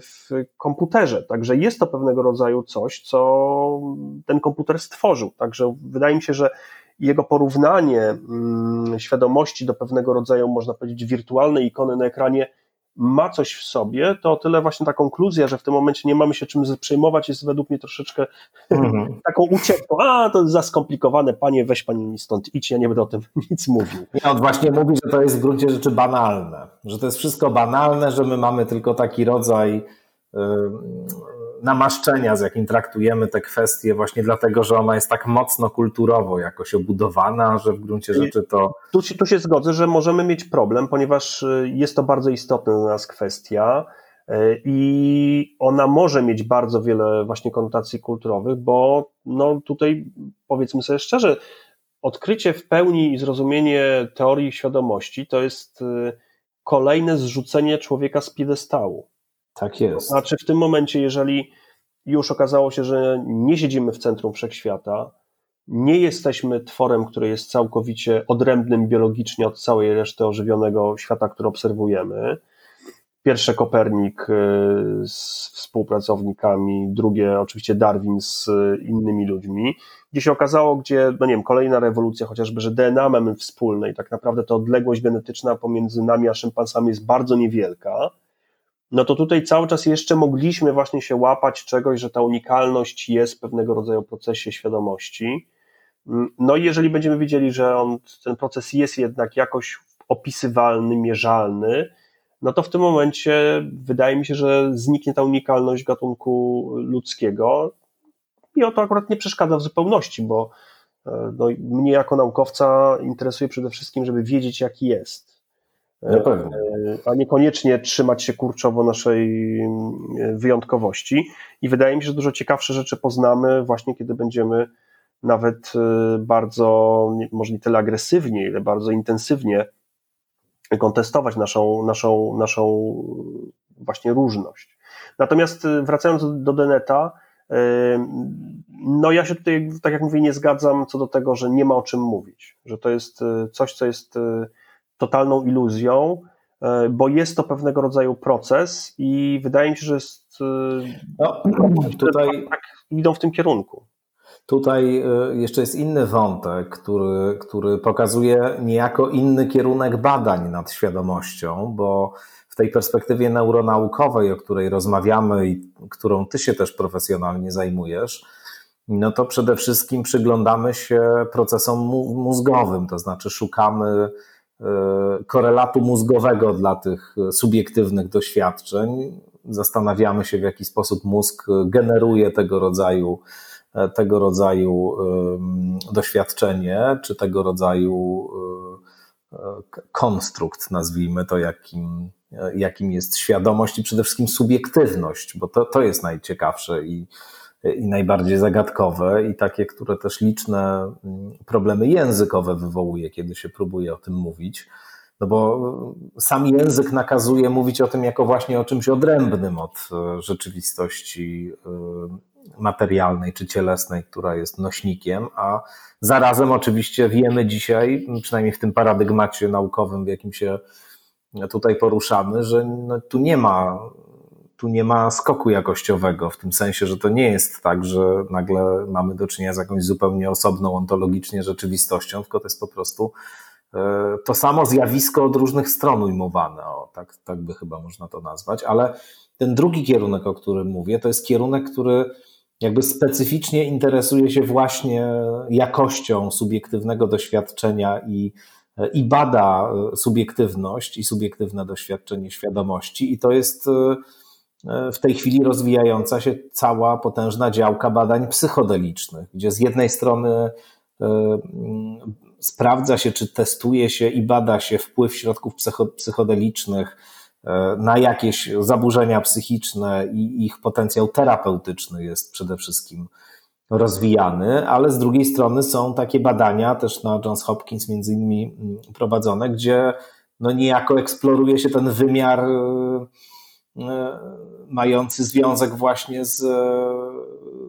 [SPEAKER 3] w komputerze. Także jest to pewnego rodzaju coś, co ten komputer stworzył. Także wydaje mi się, że jego porównanie mm, świadomości do pewnego rodzaju, można powiedzieć, wirtualnej ikony na ekranie ma coś w sobie, to o tyle właśnie ta konkluzja, że w tym momencie nie mamy się czym przejmować, jest według mnie troszeczkę mhm. (laughs) taką ucieczką. A, to jest za skomplikowane, panie, weź pani stąd idź, ja nie będę o tym (laughs) nic mówił.
[SPEAKER 2] Nie, on właśnie mówi, że to jest w gruncie rzeczy banalne, że to jest wszystko banalne, że my mamy tylko taki rodzaj namaszczenia, z jakim traktujemy te kwestie, właśnie dlatego, że ona jest tak mocno kulturowo jakoś obudowana, że w gruncie rzeczy to.
[SPEAKER 3] Tu, tu się zgodzę, że możemy mieć problem, ponieważ y, jest to bardzo istotna dla nas kwestia y, i ona może mieć bardzo wiele właśnie konotacji kulturowych, bo no tutaj powiedzmy sobie szczerze, odkrycie w pełni i zrozumienie teorii świadomości to jest y, kolejne zrzucenie człowieka z piedestału.
[SPEAKER 2] Tak jest.
[SPEAKER 3] Znaczy, w tym momencie, jeżeli już okazało się, że nie siedzimy w centrum wszechświata, nie jesteśmy tworem, który jest całkowicie odrębnym biologicznie od całej reszty ożywionego świata, który obserwujemy. Pierwsze Kopernik y, z współpracownikami, drugie oczywiście Darwin z innymi ludźmi, gdzie się okazało, gdzie, no nie wiem, kolejna rewolucja, chociażby, że DNA mamy wspólne i tak naprawdę ta odległość genetyczna pomiędzy nami a szympansami jest bardzo niewielka, no to tutaj cały czas jeszcze mogliśmy właśnie się łapać czegoś, że ta unikalność jest pewnego rodzaju procesie świadomości. No i jeżeli będziemy widzieli, że on, ten proces jest jednak jakoś opisywalny, mierzalny, no to w tym momencie wydaje mi się, że zniknie ta unikalność gatunku ludzkiego. I o to akurat nie przeszkadza w zupełności, bo e, no, mnie jako naukowca interesuje przede wszystkim, żeby wiedzieć, jaki jest. E, a niekoniecznie trzymać się kurczowo naszej e, wyjątkowości. I wydaje mi się, że dużo ciekawsze rzeczy poznamy właśnie, kiedy będziemy nawet bardzo, może nie tyle agresywnie, ile bardzo intensywnie kontestować naszą, naszą, naszą właśnie różność. Natomiast wracając do Deneta, no ja się tutaj, tak jak mówię, nie zgadzam co do tego, że nie ma o czym mówić, że to jest coś, co jest totalną iluzją, bo jest to pewnego rodzaju proces i wydaje mi się, że jest. No, tutaj tak, idą w tym kierunku.
[SPEAKER 2] Tutaj jeszcze jest inny wątek, który, który pokazuje niejako inny kierunek badań nad świadomością, bo tej perspektywie neuronaukowej, o której rozmawiamy i którą ty się też profesjonalnie zajmujesz, no to przede wszystkim przyglądamy się procesom mózgowym, to znaczy szukamy e, korelatu mózgowego dla tych subiektywnych doświadczeń. Zastanawiamy się, w jaki sposób mózg generuje tego rodzaju, e, tego rodzaju doświadczenie, czy tego rodzaju e, konstrukt, nazwijmy to, jakim, jakim jest świadomość i przede wszystkim subiektywność, bo to, to jest najciekawsze i, i najbardziej zagadkowe i takie, które też liczne mm, problemy językowe wywołuje, kiedy się próbuje o tym mówić. No bo sam język nakazuje mówić o tym jako właśnie o czymś odrębnym od e, rzeczywistości e, materialnej czy cielesnej, która jest nośnikiem, a zarazem oczywiście wiemy dzisiaj, przynajmniej w tym paradygmacie naukowym, w jakim się tutaj poruszamy, że no, tu nie ma tu nie ma skoku jakościowego, w tym sensie, że to nie jest tak, że nagle mamy do czynienia z jakąś zupełnie osobną ontologicznie rzeczywistością, tylko to jest po prostu e, to samo zjawisko od różnych stron ujmowane, o, tak, tak by chyba można to nazwać, ale ten drugi kierunek, o którym mówię, to jest kierunek, który jakby specyficznie interesuje się właśnie jakością subiektywnego doświadczenia i i bada e, subiektywność i subiektywne doświadczenie świadomości, i to jest e, w tej chwili rozwijająca się cała potężna działka badań psychodelicznych, gdzie z jednej strony sprawdza się, czy testuje się i bada się wpływ środków psychodelicznych na jakieś zaburzenia psychiczne i ich potencjał terapeutyczny jest przede wszystkim rozwijany, ale z drugiej strony są takie badania też na Johns Hopkins między innymi mm, prowadzone, gdzie no niejako eksploruje się ten wymiar e, e, mający związek właśnie z,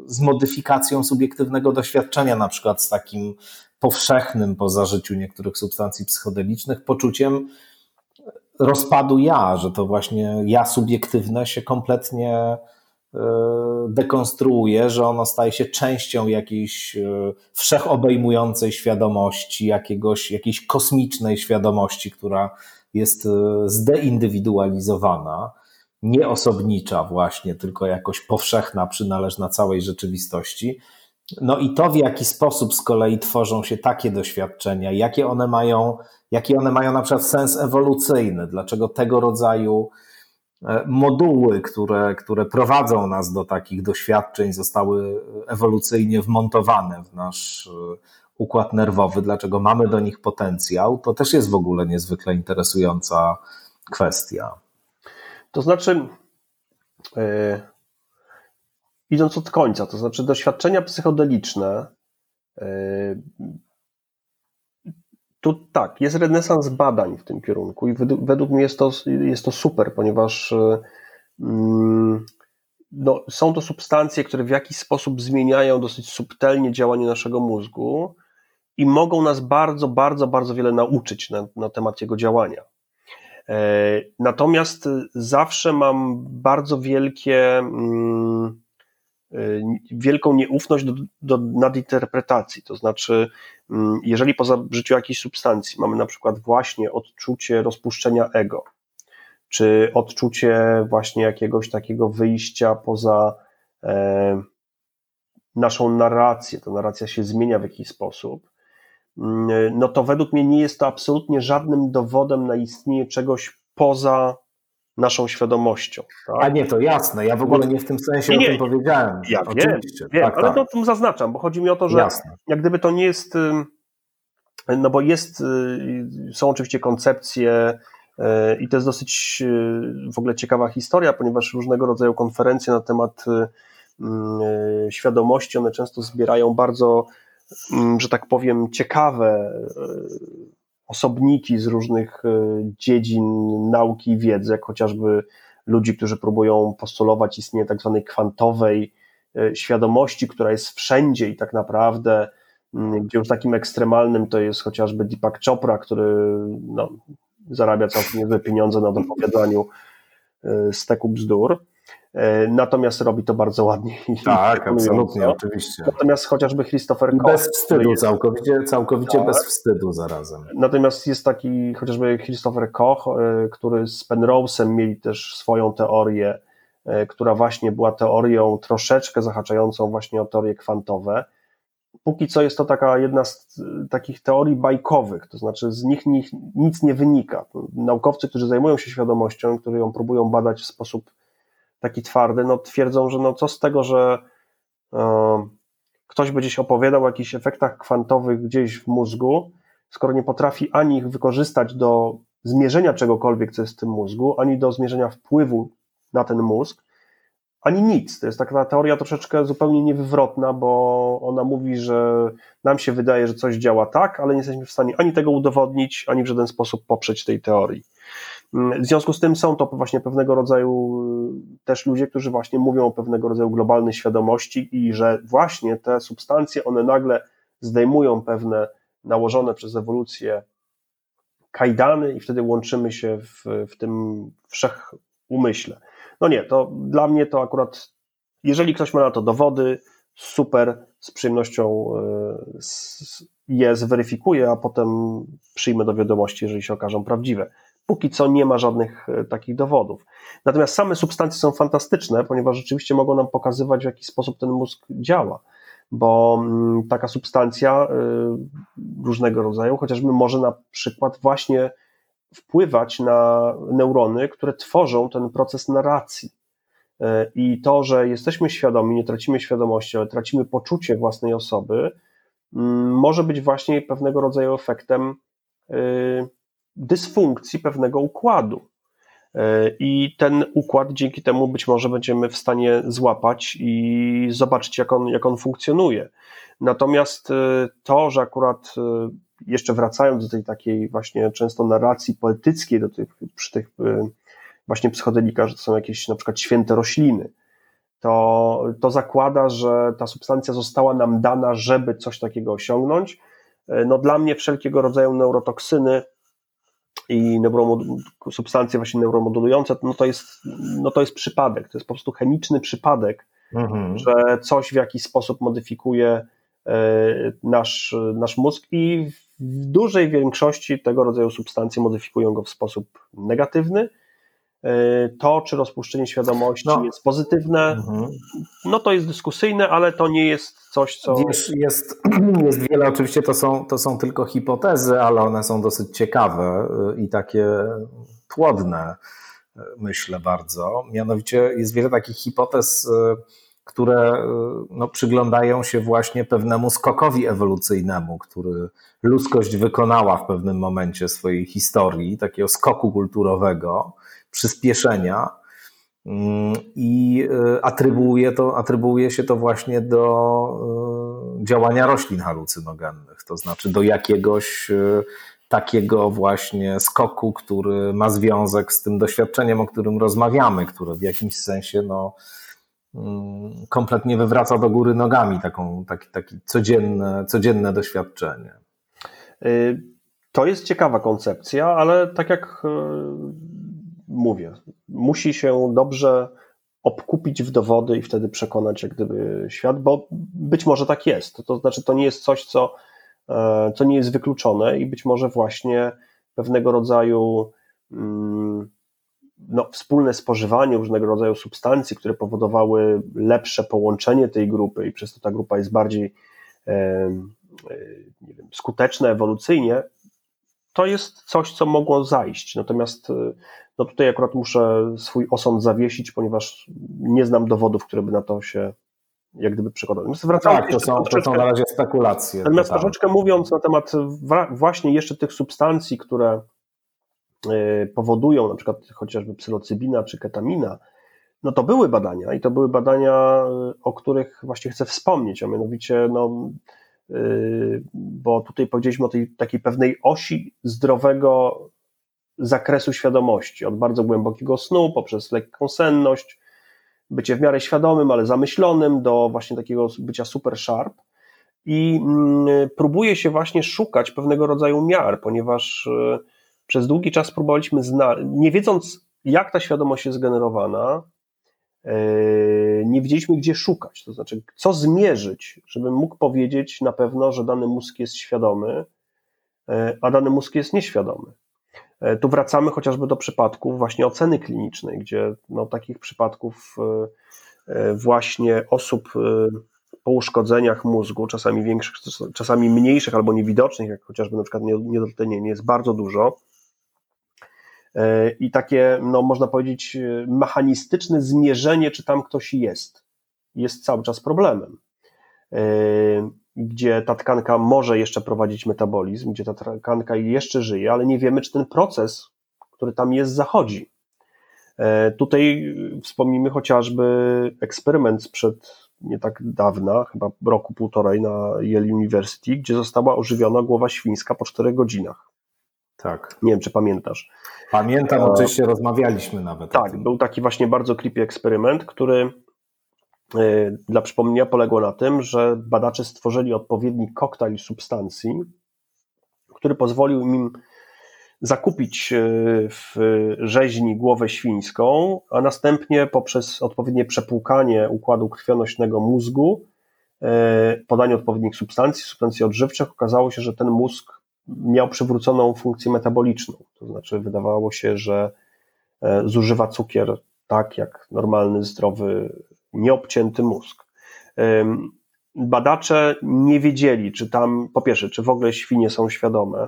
[SPEAKER 2] z modyfikacją subiektywnego doświadczenia, na przykład z takim powszechnym po zażyciu niektórych substancji psychodelicznych poczuciem rozpadu ja, że to właśnie ja subiektywne się kompletnie E, dekonstruuje, że ono staje się częścią jakiejś e, wszechobejmującej świadomości, jakiegoś, jakiejś kosmicznej świadomości, która jest e, nieosobnicza właśnie, tylko jakoś powszechna, przynależna całej rzeczywistości. No i to, w jaki sposób z kolei tworzą się takie doświadczenia, jakie one mają, jaki one mają na przykład sens ewolucyjny, dlaczego tego rodzaju E, moduły, które, które prowadzą nas do takich doświadczeń, zostały ewolucyjnie wmontowane w nasz e, układ nerwowy, dlaczego mamy do nich potencjał, to też jest w ogóle niezwykle interesująca kwestia.
[SPEAKER 3] To znaczy, yy, idąc od końca, to znaczy doświadczenia psychodeliczne yy, tu tak, jest renesans badań w tym kierunku i według, według mnie jest to, jest to super, ponieważ mm, no, są to substancje, które w jakiś sposób zmieniają dosyć subtelnie działanie naszego mózgu i mogą nas bardzo, bardzo, bardzo wiele nauczyć na, na temat jego działania. E, natomiast zawsze mam bardzo wielkie, mm, e, wielką nieufność do, do nadinterpretacji. To znaczy, mm, jeżeli po zażyciu jakiejś substancji mamy na przykład właśnie odczucie rozpuszczenia ego, czy odczucie właśnie jakiegoś takiego wyjścia poza e, naszą narrację, ta narracja się zmienia w jakiś sposób, no to według mnie nie jest to absolutnie żadnym dowodem na istnienie czegoś poza naszą świadomością.
[SPEAKER 2] Tak? A nie, to jasne. Ja w ogóle nie w tym sensie nie, nie, o tym powiedziałem.
[SPEAKER 3] Ja Oczywiście. wiem, wiem tak, ale tak. to o tym zaznaczam, bo chodzi mi o to, że jasne. jak gdyby to nie jest, no bo jest, y, są oczywiście koncepcje i to jest dosyć y, w ogóle ciekawa historia, ponieważ różnego rodzaju konferencje na temat y, y, świadomości, one często zbierają bardzo, że tak powiem, ciekawe osobniki z różnych dziedzin nauki i wiedzy, jak chociażby ludzi, którzy próbują postulować istnienie tak zwanej kwantowej świadomości, która jest wszędzie i tak naprawdę, mm, gdzie już takim ekstremalnym to jest chociażby Deepak Chopra, który no, zarabia całkiem niezłe pieniądze na dopowiadaniu e, steku bzdur. E, natomiast robi to bardzo ładnie. (laughs)
[SPEAKER 2] Tak, absolutnie, oczywiście.
[SPEAKER 3] Natomiast chociażby Christopher
[SPEAKER 2] Koch. Bez wstydu, jest, całkowicie, całkowicie tak. bez wstydu zarazem.
[SPEAKER 3] Natomiast jest taki chociażby Christopher Koch, e, który z Penrose'em mieli też swoją teorię, która właśnie była teorią troszeczkę zahaczającą właśnie o teorie kwantowe póki co jest to taka jedna z takich teorii bajkowych, to znaczy z nich, nich nic nie wynika. Naukowcy, którzy zajmują się świadomością, którzy ją próbują badać w sposób taki twardy, no twierdzą, że no co z tego, że e, ktoś by gdzieś opowiadał o jakichś efektach kwantowych gdzieś w mózgu, skoro nie potrafi ani ich wykorzystać do zmierzenia czegokolwiek, co jest w tym mózgu, ani do zmierzenia wpływu na ten mózg, ani nic. To jest taka teoria troszeczkę zupełnie niewywrotna, bo ona mówi, że nam się wydaje, że coś działa tak, ale nie jesteśmy w stanie ani tego udowodnić, ani w żaden sposób poprzeć tej teorii. W związku z tym są to właśnie pewnego rodzaju y, też ludzie, którzy właśnie mówią o pewnego rodzaju globalnej świadomości i że właśnie te substancje, one nagle zdejmują pewne nałożone przez ewolucję kajdany i wtedy łączymy się w, w tym wszechumyśle. No nie, to dla mnie to akurat, jeżeli ktoś ma na to dowody, super, z przyjemnością e, je zweryfikuję, a potem przyjmę do wiadomości, jeżeli się okażą prawdziwe. Póki co nie ma żadnych e, takich dowodów. Natomiast same substancje są fantastyczne, ponieważ rzeczywiście mogą nam pokazywać, w jaki sposób ten mózg działa, bo mm, taka substancja e, różnego rodzaju, chociażby może na przykład właśnie wpływać na neurony, które tworzą ten proces narracji. E, I to, że jesteśmy świadomi, nie tracimy świadomości, ale tracimy poczucie własnej osoby, mm, może być właśnie pewnego rodzaju efektem dysfunkcji pewnego układu. E, I ten układ dzięki temu być może będziemy w stanie złapać i zobaczyć, jak on, jak on funkcjonuje. Natomiast to, że akurat jeszcze wracając do tej takiej właśnie często narracji poetyckiej, do tych, przy tych właśnie psychodelikach, że to są jakieś na przykład święte rośliny, to, to zakłada, że ta substancja została nam dana, żeby coś takiego osiągnąć. No dla mnie wszelkiego rodzaju neurotoksyny i substancje właśnie neuromodulujące, no to jest, no to jest przypadek, to jest po prostu chemiczny przypadek, mhm. że coś w jakiś sposób modyfikuje y, nasz, nasz mózg i w dużej większości tego rodzaju substancje modyfikują go w sposób negatywny. E, to, czy rozpuszczenie świadomości no. jest pozytywne, mhm. no to jest dyskusyjne, ale to nie jest coś, co.
[SPEAKER 2] Wiesz, jest, (clears throat) jest wiele, oczywiście to są, to są tylko hipotezy, ale one są dosyć ciekawe e, i takie płodne, e, myślę bardzo. Mianowicie jest wiele takich hipotez które y, no, przyglądają się właśnie pewnemu skokowi ewolucyjnemu, który ludzkość wykonała w pewnym momencie swojej historii, takiego skoku kulturowego, przyspieszenia. mm, i atrybuuje, to, atrybuuje się to właśnie do działania roślin halucynogennych, to znaczy do jakiegoś takiego właśnie skoku, który ma związek z tym doświadczeniem, o którym rozmawiamy, które w jakimś sensie no, mm, kompletnie wywraca do góry nogami taką, taki, taki codzienne, codzienne doświadczenie.
[SPEAKER 3] Y, to jest ciekawa koncepcja, ale tak jak y, mówię, musi się dobrze obkupić w dowody i wtedy przekonać jak gdyby świat, bo być może tak jest. To znaczy, to nie jest coś, co E, co nie jest wykluczone i być może właśnie pewnego rodzaju mm, no, wspólne spożywanie różnego rodzaju substancji, które powodowały lepsze połączenie tej grupy i przez to ta grupa jest bardziej e, nie wiem, skuteczna ewolucyjnie, to jest coś, co mogło zajść. Natomiast no tutaj akurat muszę swój osąd zawiesić, ponieważ nie znam dowodów, które by na to się jak gdyby przekładane.
[SPEAKER 2] tak, to są, to są na razie spekulacje.
[SPEAKER 3] Natomiast troszeczkę mówiąc na temat właśnie jeszcze tych substancji, które e, powodują na przykład chociażby psylocybina czy ketamina, no to były badania i to były badania, e, o których właśnie chcę wspomnieć, a mianowicie no, bo tutaj powiedzieliśmy o tej takiej pewnej osi zdrowego zakresu świadomości, od bardzo głębokiego snu poprzez lekką senność, bycie w miarę świadomym, ale zamyślonym, do właśnie takiego bycia super sharp. I mm, próbuje się właśnie szukać pewnego rodzaju miar, ponieważ e, przez długi czas próbowaliśmy, nie wiedząc, jak ta świadomość jest generowana, nie wiedzieliśmy, gdzie szukać, to znaczy, co zmierzyć, żebym mógł powiedzieć na pewno, że dany mózg jest świadomy, e, a dany mózg jest nieświadomy. E, tu wracamy chociażby do przypadków właśnie oceny klinicznej, gdzie no, takich przypadków e, e, właśnie osób po uszkodzeniach mózgu, czasami większych, czasami mniejszych albo niewidocznych, jak chociażby na przykład niedotlenienie, jest bardzo dużo. I takie, no, można powiedzieć, mechanistyczne zmierzenie, czy tam ktoś jest, jest cały czas problemem gdzie ta tkanka może jeszcze prowadzić metabolizm, gdzie ta tkanka jeszcze żyje, ale nie wiemy, czy ten proces, który tam jest, zachodzi. E, tutaj wspomnimy chociażby eksperyment sprzed nie tak dawna, chyba roku, półtorej na Yale University, gdzie została ożywiona głowa świńska po 4 godzinach.
[SPEAKER 2] Tak.
[SPEAKER 3] Nie wiem, czy pamiętasz.
[SPEAKER 2] Pamiętam, oczywiście rozmawialiśmy nawet.
[SPEAKER 3] Tak, był taki właśnie bardzo creepy eksperyment, który E, dla przypomnienia poległo na tym, że badacze stworzyli odpowiedni koktajl substancji, który pozwolił im zakupić e, w rzeźni głowę świńską, a następnie poprzez odpowiednie przepłukanie układu krwionośnego mózgu, e, podanie odpowiednich substancji, substancji odżywczych, okazało się, że ten mózg miał przywróconą funkcję metaboliczną. To znaczy, wydawało się, że zużywa cukier tak jak normalny, zdrowy nieobcięty mózg. Badacze nie wiedzieli, czy tam, po pierwsze, czy w ogóle świnie są świadome.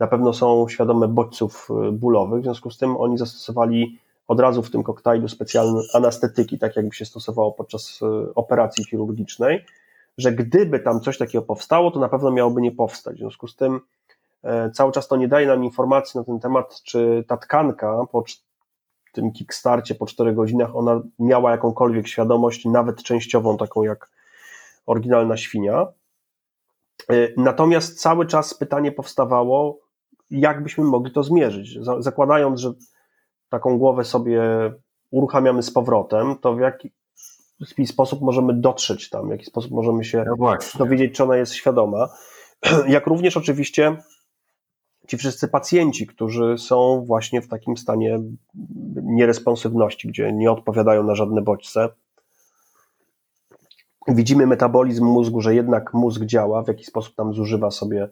[SPEAKER 3] Na pewno są świadome bodźców y, bólowych, w związku z tym oni zastosowali od razu w tym koktajlu specjalne anestetyki, tak jakby się stosowało podczas y, operacji chirurgicznej, że gdyby tam coś takiego powstało, to na pewno miałoby nie powstać. W związku z tym e, cały czas to nie daje nam informacji na ten temat, czy ta tkanka po tym kickstarcie po 4 godzinach ona miała jakąkolwiek świadomość, nawet częściową, taką jak oryginalna świnia. E, natomiast cały czas pytanie powstawało, jak byśmy mogli to zmierzyć. Zakładając, że taką głowę sobie uruchamiamy z powrotem, to w jaki sposób możemy dotrzeć tam, w jaki sposób możemy się no dowiedzieć, czy ona jest świadoma. (clears throat) Jak również oczywiście ci wszyscy pacjenci, którzy są właśnie w takim stanie nieresponsywności, gdzie nie odpowiadają na żadne bodźce. Widzimy metabolizm mózgu, że jednak mózg działa, w jakiś sposób tam zużywa sobie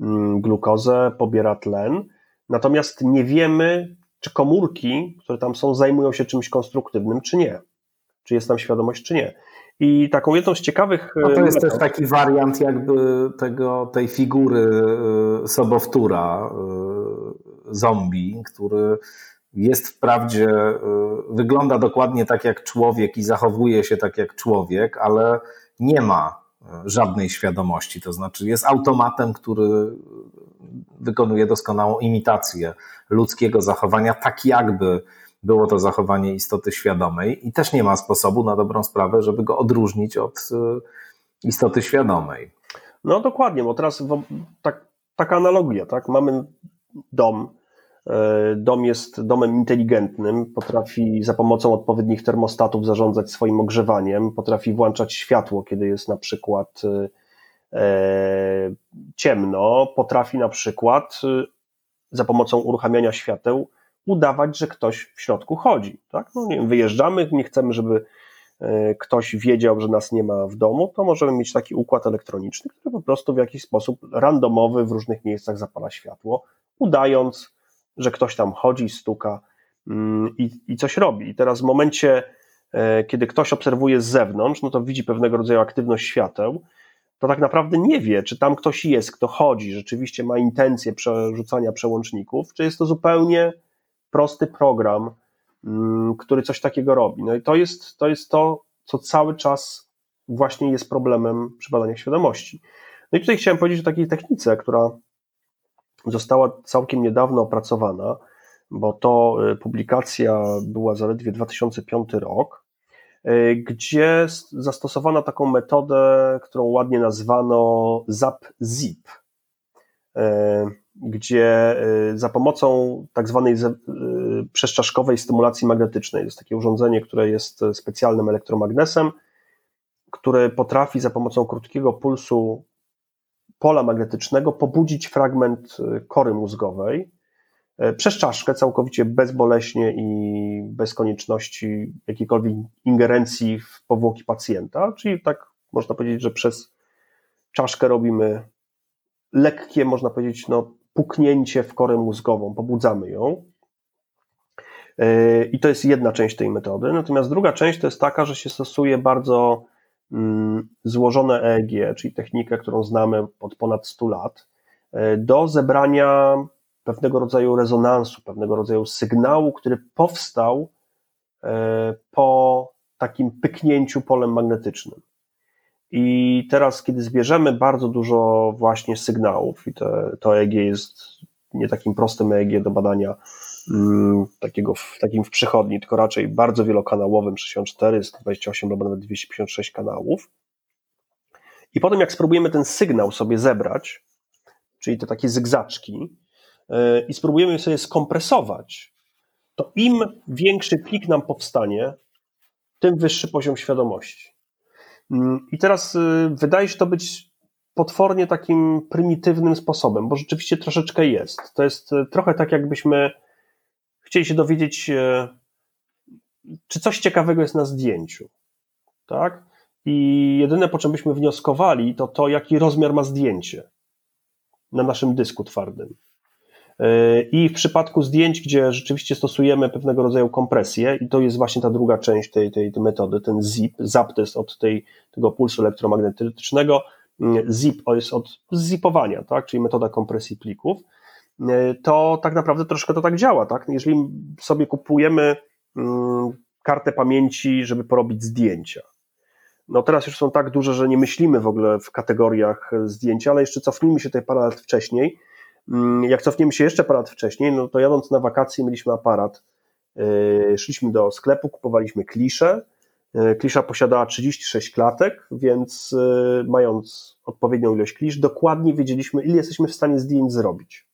[SPEAKER 3] mm, glukozę, pobiera tlen, natomiast nie wiemy, czy komórki, które tam są, zajmują się czymś konstruktywnym, czy nie. Czy jest tam świadomość, czy nie. I taką jedną z ciekawych.
[SPEAKER 2] No to jest też taki wariant jakby tego, tej figury e, sobowtóra, e, zombie, który jest wprawdzie, e, wygląda dokładnie tak jak człowiek i zachowuje się tak jak człowiek, ale nie ma żadnej świadomości. To znaczy jest automatem, który wykonuje doskonałą imitację ludzkiego zachowania, tak jakby było to zachowanie istoty świadomej i też nie ma sposobu na dobrą sprawę, żeby go odróżnić od y, istoty świadomej.
[SPEAKER 3] No dokładnie, bo teraz tak, taka analogia, tak? Mamy dom, e, Dom jest domem inteligentnym, potrafi za pomocą odpowiednich termostatów zarządzać swoim ogrzewaniem, potrafi włączać światło, kiedy jest na przykład e, ciemno, potrafi na przykład e, za pomocą uruchamiania świateł udawać, że ktoś w środku chodzi. Tak? No nie wiem, wyjeżdżamy, nie chcemy, żeby e, ktoś wiedział, że nas nie ma w domu, to możemy mieć taki układ elektroniczny, który po prostu w jakiś sposób randomowy w różnych miejscach zapala światło, udając, że ktoś tam chodzi, stuka mm, i, i coś robi. I teraz w momencie, e, kiedy ktoś obserwuje z zewnątrz, no to widzi pewnego rodzaju aktywność świateł, to tak naprawdę nie wie, czy tam ktoś jest, kto chodzi, rzeczywiście ma intencję przerzucania przełączników, czy jest to zupełnie prosty program, mm, który coś takiego robi. No i to jest to, jest to co cały czas właśnie jest problemem przy badaniach świadomości. No i tutaj chciałem powiedzieć o takiej technice, która została całkiem niedawno opracowana, bo to y, publikacja była zaledwie 2005 rok, y, gdzie zastosowano taką metodę, którą ładnie nazwano ZAP-ZIP. Gdzie y, za pomocą tak zwanej y, przeszczaszkowej stymulacji magnetycznej, to jest takie urządzenie, które jest specjalnym elektromagnesem, które potrafi za pomocą krótkiego pulsu pola magnetycznego pobudzić fragment y, kory mózgowej przez czaszkę, całkowicie bezboleśnie i bez konieczności jakiejkolwiek ingerencji w powłoki pacjenta, czyli tak można powiedzieć, że przez czaszkę robimy lekkie, można powiedzieć, no, puknięcie w korę mózgową, pobudzamy ją. E, I to jest jedna część tej metody. Natomiast druga część to jest taka, że się stosuje bardzo mm, złożone EEG, czyli technikę, którą znamy od ponad 100 lat, e, do zebrania pewnego rodzaju rezonansu, pewnego rodzaju sygnału, który powstał e, po takim pyknięciu polem magnetycznym. I teraz, kiedy zbierzemy bardzo dużo właśnie sygnałów, i te, to EEG jest nie takim prostym EEG do badania mm, takiego w, takim w przychodni, tylko raczej bardzo wielokanałowym, 64, 128 albo nawet 256 kanałów. I potem, jak spróbujemy ten sygnał sobie zebrać, czyli te takie zygzaczki, yy, i spróbujemy sobie skompresować, to im większy plik nam powstanie, tym wyższy poziom świadomości. Mm, I teraz y, wydaje się to być potwornie takim prymitywnym sposobem, bo rzeczywiście troszeczkę jest. To jest y, trochę tak, jakbyśmy chcieli się dowiedzieć, y, czy coś ciekawego jest na zdjęciu. Tak? I jedyne, po czym byśmy wnioskowali, to to, jaki rozmiar ma zdjęcie na naszym dysku twardym. I w przypadku zdjęć, gdzie rzeczywiście stosujemy pewnego rodzaju kompresję, i to jest właśnie ta druga część tej, tej, tej metody, ten ZIP, ZAP to jest od tej, tego pulsu elektromagnetycznego, ZIP jest od zipowania, tak, czyli metoda kompresji plików, to tak naprawdę troszkę to tak działa. Tak? Jeżeli sobie kupujemy mm, kartę pamięci, żeby porobić zdjęcia, no teraz już są tak duże, że nie myślimy w ogóle w kategoriach zdjęcia, ale jeszcze cofnijmy się tutaj parę lat wcześniej, Mm, jak cofniemy się jeszcze parę wcześniej, no to jadąc na wakacje mieliśmy aparat, yy, szliśmy do sklepu, kupowaliśmy kliszę, yy, Klisza posiadała 36 klatek, więc yy, mając odpowiednią ilość klisz, dokładnie wiedzieliśmy, ile jesteśmy w stanie zdjęć zrobić.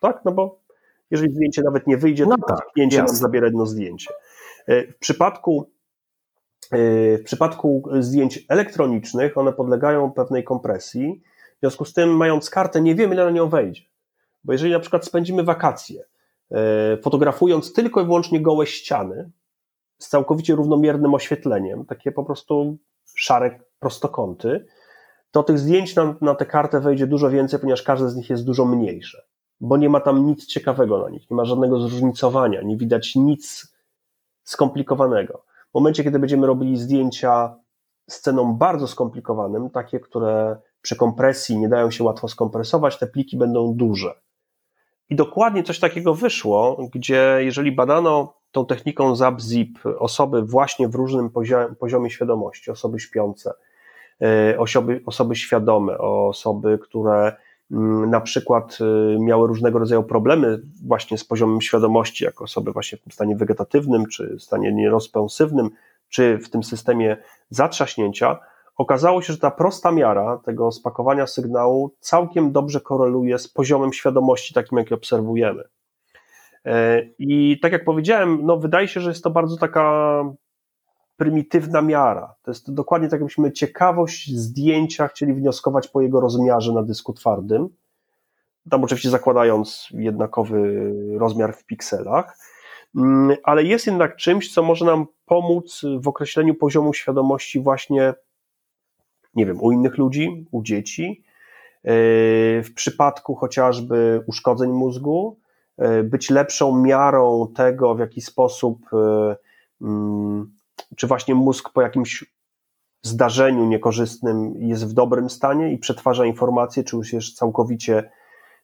[SPEAKER 3] Tak? No bo jeżeli zdjęcie nawet nie wyjdzie, to no tak, zdjęcie nam zabiera jedno zdjęcie. W przypadku, w przypadku zdjęć elektronicznych, one podlegają pewnej kompresji, w związku z tym, mając kartę, nie wiemy, ile na nią wejdzie. Bo jeżeli na przykład spędzimy wakacje, e, fotografując tylko i wyłącznie gołe ściany z całkowicie równomiernym oświetleniem, takie po prostu szare prostokąty, to tych zdjęć na, na tę kartę wejdzie dużo więcej, ponieważ każde z nich jest dużo mniejsze, bo nie ma tam nic ciekawego na nich, nie ma żadnego zróżnicowania, nie widać nic skomplikowanego. W momencie, kiedy będziemy robili zdjęcia sceną bardzo skomplikowanym, takie, które przy kompresji nie dają się łatwo skompresować, te pliki będą duże. I dokładnie coś takiego wyszło, gdzie jeżeli badano tą techniką ZAP-ZIP osoby właśnie w różnym poziomie świadomości, osoby śpiące, e, osoby, osoby świadome, osoby, które mm, na przykład y, miały różnego rodzaju problemy właśnie z poziomem świadomości, jako osoby właśnie w stanie wegetatywnym, czy stanie nierozpensywnym, czy w tym systemie zatrzaśnięcia, okazało się, że ta prosta miara tego spakowania sygnału całkiem dobrze koreluje z poziomem świadomości, takim jaki obserwujemy. E, I tak jak powiedziałem, no wydaje się, że jest to bardzo taka prymitywna miara. To jest dokładnie tak, jakbyśmy ciekawość zdjęcia chcieli wnioskować po jego rozmiarze na dysku twardym. Tam oczywiście zakładając jednakowy rozmiar w pikselach, mm, ale jest jednak czymś, co może nam pomóc w określeniu poziomu świadomości właśnie, nie wiem, u innych ludzi, u dzieci, yy, w przypadku chociażby uszkodzeń mózgu, yy, być lepszą miarą tego, w jaki sposób yy, mm, czy właśnie mózg po jakimś zdarzeniu niekorzystnym jest w dobrym stanie i przetwarza informacje, czy już jest całkowicie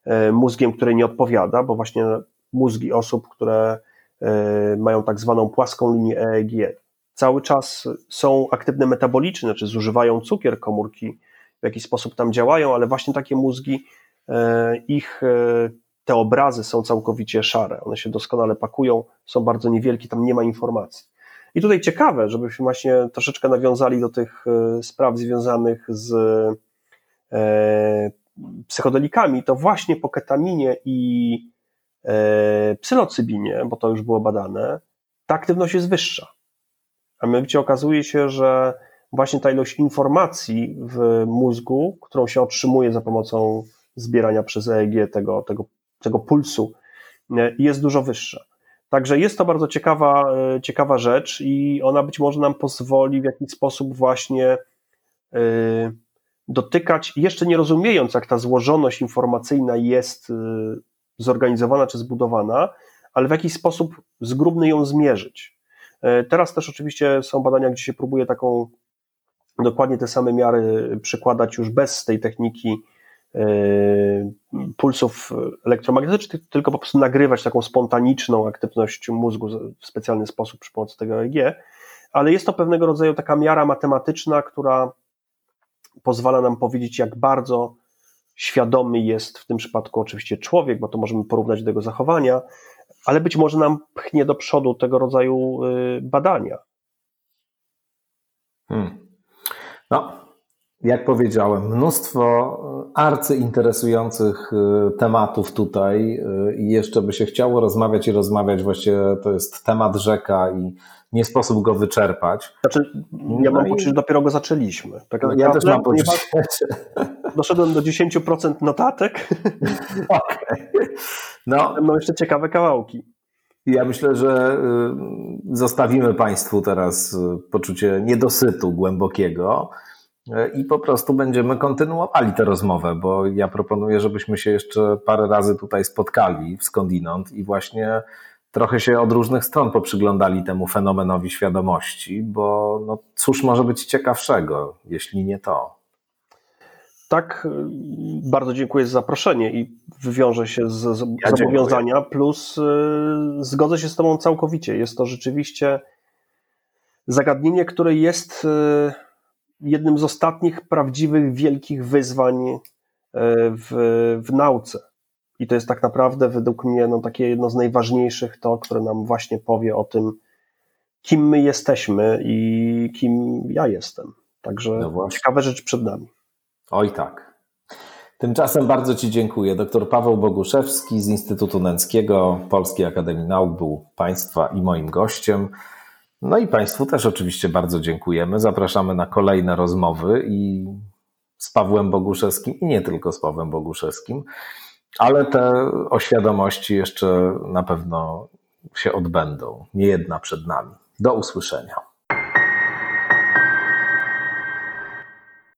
[SPEAKER 3] e, mózgiem, który nie odpowiada, bo właśnie mózgi osób, które e, mają tak zwaną płaską linię EEG, cały czas są aktywne metabolicznie, znaczy zużywają cukier, komórki w jakiś sposób tam działają, ale właśnie takie mózgi, e, ich te obrazy są całkowicie szare, one się doskonale pakują, są bardzo niewielkie, tam nie ma informacji. I tutaj ciekawe, żebyśmy właśnie troszeczkę nawiązali do tych e, spraw związanych z e, psychodelikami, to właśnie po ketaminie i e, psylocybinie, bo to już było badane, ta aktywność jest wyższa. A mianowicie okazuje się, że właśnie ta ilość informacji w mózgu, którą się otrzymuje za pomocą zbierania przez EEG tego, tego, tego pulsu, jest dużo wyższa. Także jest to bardzo ciekawa, e, ciekawa rzecz i ona być może nam pozwoli w jakiś sposób właśnie e, dotykać, jeszcze nie rozumiejąc, jak ta złożoność informacyjna jest e, zorganizowana czy zbudowana, ale w jakiś sposób zgrubny ją zmierzyć. Teraz też oczywiście są badania, gdzie się próbuje taką dokładnie te same miary przykładać już bez tej techniki Yy, pulsów elektromagnetycznych, tylko po prostu nagrywać taką spontaniczną aktywność mózgu w specjalny sposób przy pomocy tego EEG, ale jest to pewnego rodzaju taka miara matematyczna, która pozwala nam powiedzieć, jak bardzo świadomy jest w tym przypadku oczywiście człowiek, bo to możemy porównać do jego zachowania, ale być może nam pchnie do przodu tego rodzaju yy, badania.
[SPEAKER 2] Hmm. No, jak powiedziałem, mnóstwo arcyinteresujących y, tematów tutaj y, i jeszcze by się chciało rozmawiać i rozmawiać, właściwie to jest temat rzeka i nie sposób go wyczerpać.
[SPEAKER 3] Znaczy, ja mam no poczucie, że dopiero go zaczęliśmy.
[SPEAKER 2] Tak no, ja też mam poczucie. (laughs)
[SPEAKER 3] Doszedłem do 10% notatek. (laughs)
[SPEAKER 2] Okay. No.
[SPEAKER 3] Będą jeszcze ciekawe kawałki.
[SPEAKER 2] Ja myślę, że zostawimy Państwu teraz poczucie niedosytu głębokiego i po prostu będziemy kontynuowali tę rozmowę, bo ja proponuję, żebyśmy się jeszcze parę razy tutaj spotkali w skądinąd i właśnie trochę się od różnych stron poprzyglądali temu fenomenowi świadomości, bo no, cóż może być ciekawszego, jeśli nie to.
[SPEAKER 3] Tak, bardzo dziękuję za zaproszenie i wywiążę się z, z ja zobowiązania, dziękuję. plus y, zgodzę się z Tobą całkowicie. Jest to rzeczywiście zagadnienie, które jest y, jednym z ostatnich prawdziwych wielkich wyzwań e, w, w nauce. I to jest tak naprawdę według mnie no, takie jedno z najważniejszych to, które nam właśnie powie o tym, kim my jesteśmy i kim ja jestem. Także no ciekawe rzeczy przed nami.
[SPEAKER 2] Oj tak. Tymczasem bardzo Ci dziękuję. Dr Paweł Boguszewski z Instytutu Nęckiego Polskiej Akademii Nauk był Państwa i moim gościem. No i Państwu też oczywiście bardzo dziękujemy. Zapraszamy na kolejne rozmowy i z Pawłem Boguszewskim i nie tylko z Pawłem Boguszewskim, ale te oświadomości jeszcze na pewno się odbędą. Nie jedna przed nami. Do usłyszenia.